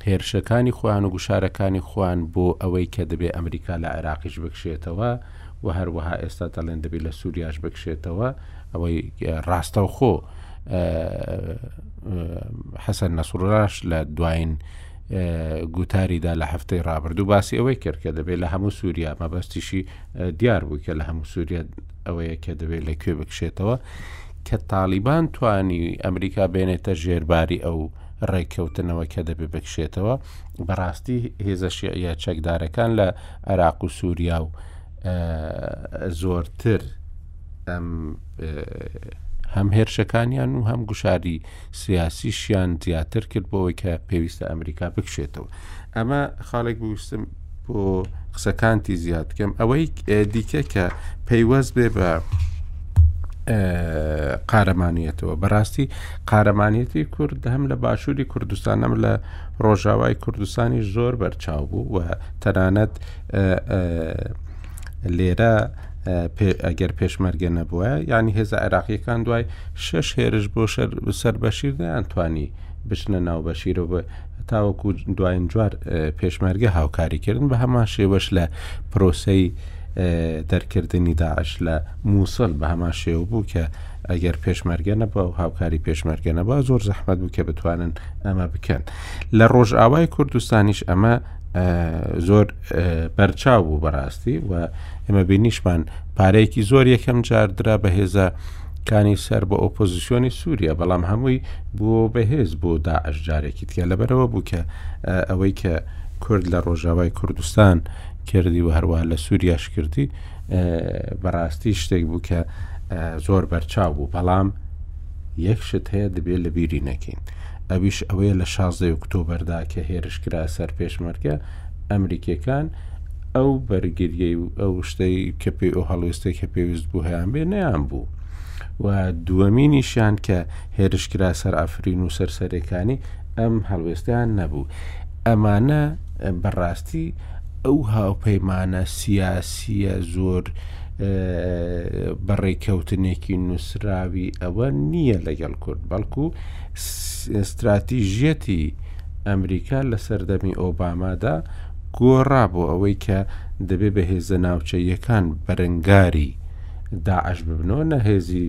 هێرشەکانی خۆیان و گوشارەکانی خۆیان بۆ ئەوەی کە دەبێ ئەمریکا لە عێراقیش بکشێتەوە و هەروەها ئێستا دەڵێن دەبێ لە سووریاش بکشێتەوە، ئەوەی ڕاستەوخۆ حەسەن نەسروڵاش لە دوایین گوتاریدا لە هەفتەی ڕابردوو باسی ئەوەی کرد کە دەبێت لە هەموو سووریا مەبەستیشی دیار بوو کە لە هەموو سووریا ئەوەیە کە دەبێت لە کوێ بکشێتەوە کە تاالبان توانی ئەمریکا بێنێتە ژێرباری ئەو ڕێککەوتنەوە کە دەبێ بکشێتەوە بەڕاستی هێزە شیعە چەکدارەکان لە عێراق و سووریا و زۆرتر ئەم هەم هێرشەکانیان و هەم گوشاری سیاسیشیان زیاتر کرد بۆ ئەوەی کە پێویستە ئەمریکا بکشێتەوە ئەمە خاڵێک بویستم بۆ قسەکانتی زیاد بکەم ئەوەی دیکە کە پەیوەست بێ بە قارەمانیەتەوە بەڕاستی قارەمانەتی کورد هەم لە باشووری کوردستان ئەم لە ڕۆژاوای کوردستانی زۆر بەرچاو بوو و تەنانەت لێرە ئەگەر پێشمەرگە نەبووە ینی هێزە عێراقیەکان دوای شش هێرش بۆ سەر بەشیر دەیان توانی بچنە ناو بەشیرەوە بە تاوەکو دوایین جوار پێشمەرگە هاوکاریکردن بە هەمان شێوەش لە پرۆسی دەرکردنی داعش لە مووسڵ بە هەمان شێوە بوو کە ئەگەر پێشمەرگە نەبە و هاوکاری پێشمەرگە نەبە زۆر زەحمت بوو کە بتوانن ئەمە بکەن لە ڕۆژئاوای کوردستانیش ئەمە زۆر بەرچاو بوو بەڕاستی و ئێمە بینیشمان پارەیەکی زۆر یەکەم جاردرا بە هێزە کانی سەر بە ئۆپۆزیسیۆنی سووریا بەڵام هەمووی بۆ بەهێز بۆ داعش جارێکی تیا لەبەرەوە بوو کە ئەوەی کە کورد لە ڕۆژاوای کوردستان کردی و هەروە لە سووریاش کردی بەڕاستی شتێک بوو کە زۆر بەرچاو بوو بەڵام یەک شت هەیە دەبێت لە بیری نەکەین ئەویش ئەوەیە لە شازدە ئۆکتۆبەردا کە هێرشکرا سەر پێشمەرگە ئەمریکیەکان ئەو بەرگریەی و ئەو شتەی کە پێی ئەو هەڵوێستێک کە پێویست بوو هەیان بێ نیان بوو. و دووەمینیشیان کە هێرشکرا سەر ئەفرین و سەرسەرەکانی ئەم هەڵوێستیان نەبوو ئەمانە بەڕاست بەڕاستی ئەو هاوپەیمانە سیاسیە زۆر بە ڕێکەوتنێکی نوسراوی ئەوە نیە لەگەڵ کورد بەڵکو ستراتیژیەتی ئەمریکا لە سەردەمی ئۆبامادا گۆڕا بۆ ئەوەی کە دەبێ بە هێزە ناوچەیەکان بەرەنگاری داعش ببنەوە نە هێزی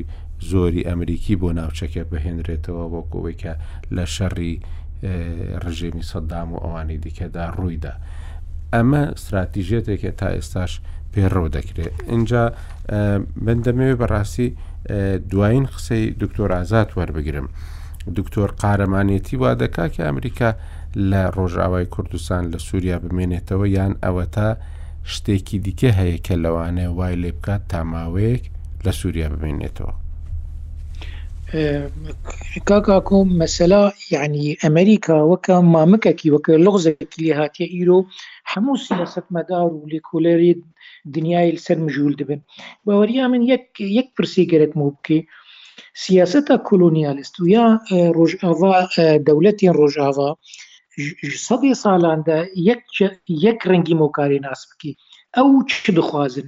زۆری ئەمریکی بۆ ناوچەکە بهێنرێتەوە وەکەوەی کە لە شەڕی ڕژێمی سەدام و ئەوانی دیکەدا ڕوویدا ئەمە استراتیژێتێکە تا ئێستاش پێڕەو دەکرێت اینجا من دەمەوێت بەڕاستی دوایین قسەی دکتۆر ئازاد وەربگرم دکتۆر قارەمانێتی وا دەکا کە ئەمریکا لە ڕۆژاوای کوردستان لە سووریا بمێنێتەوە یان ئەوە تا شتێکی دیکە هەیە کە لەوانەیە وای لێ بکات تا ماوەیەک لە سووریا بمێنێتەوە کاکاکۆ مەسەلا یەعنی ئەمریکا وەک مامکەکی وەک لوغزێکی لێ هاتیە ئیرۆ هەموو سیاسەت مەدار و لێکۆلەری دنیای سەر مژول دەبن باوەریا من یەک یەک پرسی گەرەک مو بکەی سیاسەتە کۆلۆنیالیست و یا ڕۆژئاوا دەولەتی ڕۆژئاوا سەدی سالاندا یەک یەک ڕەنگی مۆکاری ناس بکی ئەو چ دخوازن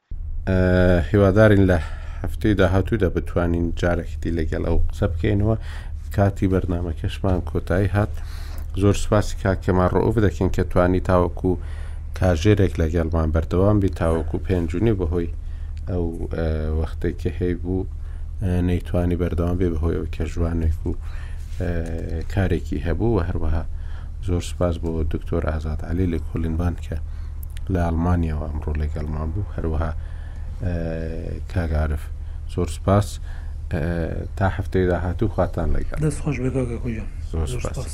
هیوادارین لە هەفتەی داهاتوودا بتوانین جارەکیتی لەگەڵ ئەو قسە بکەینەوە کاتی بەرنمەکەشمان کۆتایی هات زۆر سوپاسی کاکەمان ڕۆف دەکەین کە توانی تاوەکو کاژێرێک لەگەڵمان بەردەوام بی تاوەکو پێنجونی بەهۆی ئەو وەختێک کە هەی بوو نەیتوانی بەردەوام بێ بەهۆی ئەو کە ژوانێک و کارێکی هەبوو و هەروەها زۆر سپاس بۆ دکتۆر ئازاد علی لە کۆلینبان کە لە ئەڵمانیەوە ئەمڕۆ لەگەڵمان بوو هەروەها کاگعاعرف زۆر سپاس تا هەفتەی داهاتوو خواتان لەگەڵ دەست خۆش بێ کاکە کوژە زۆر سپاس.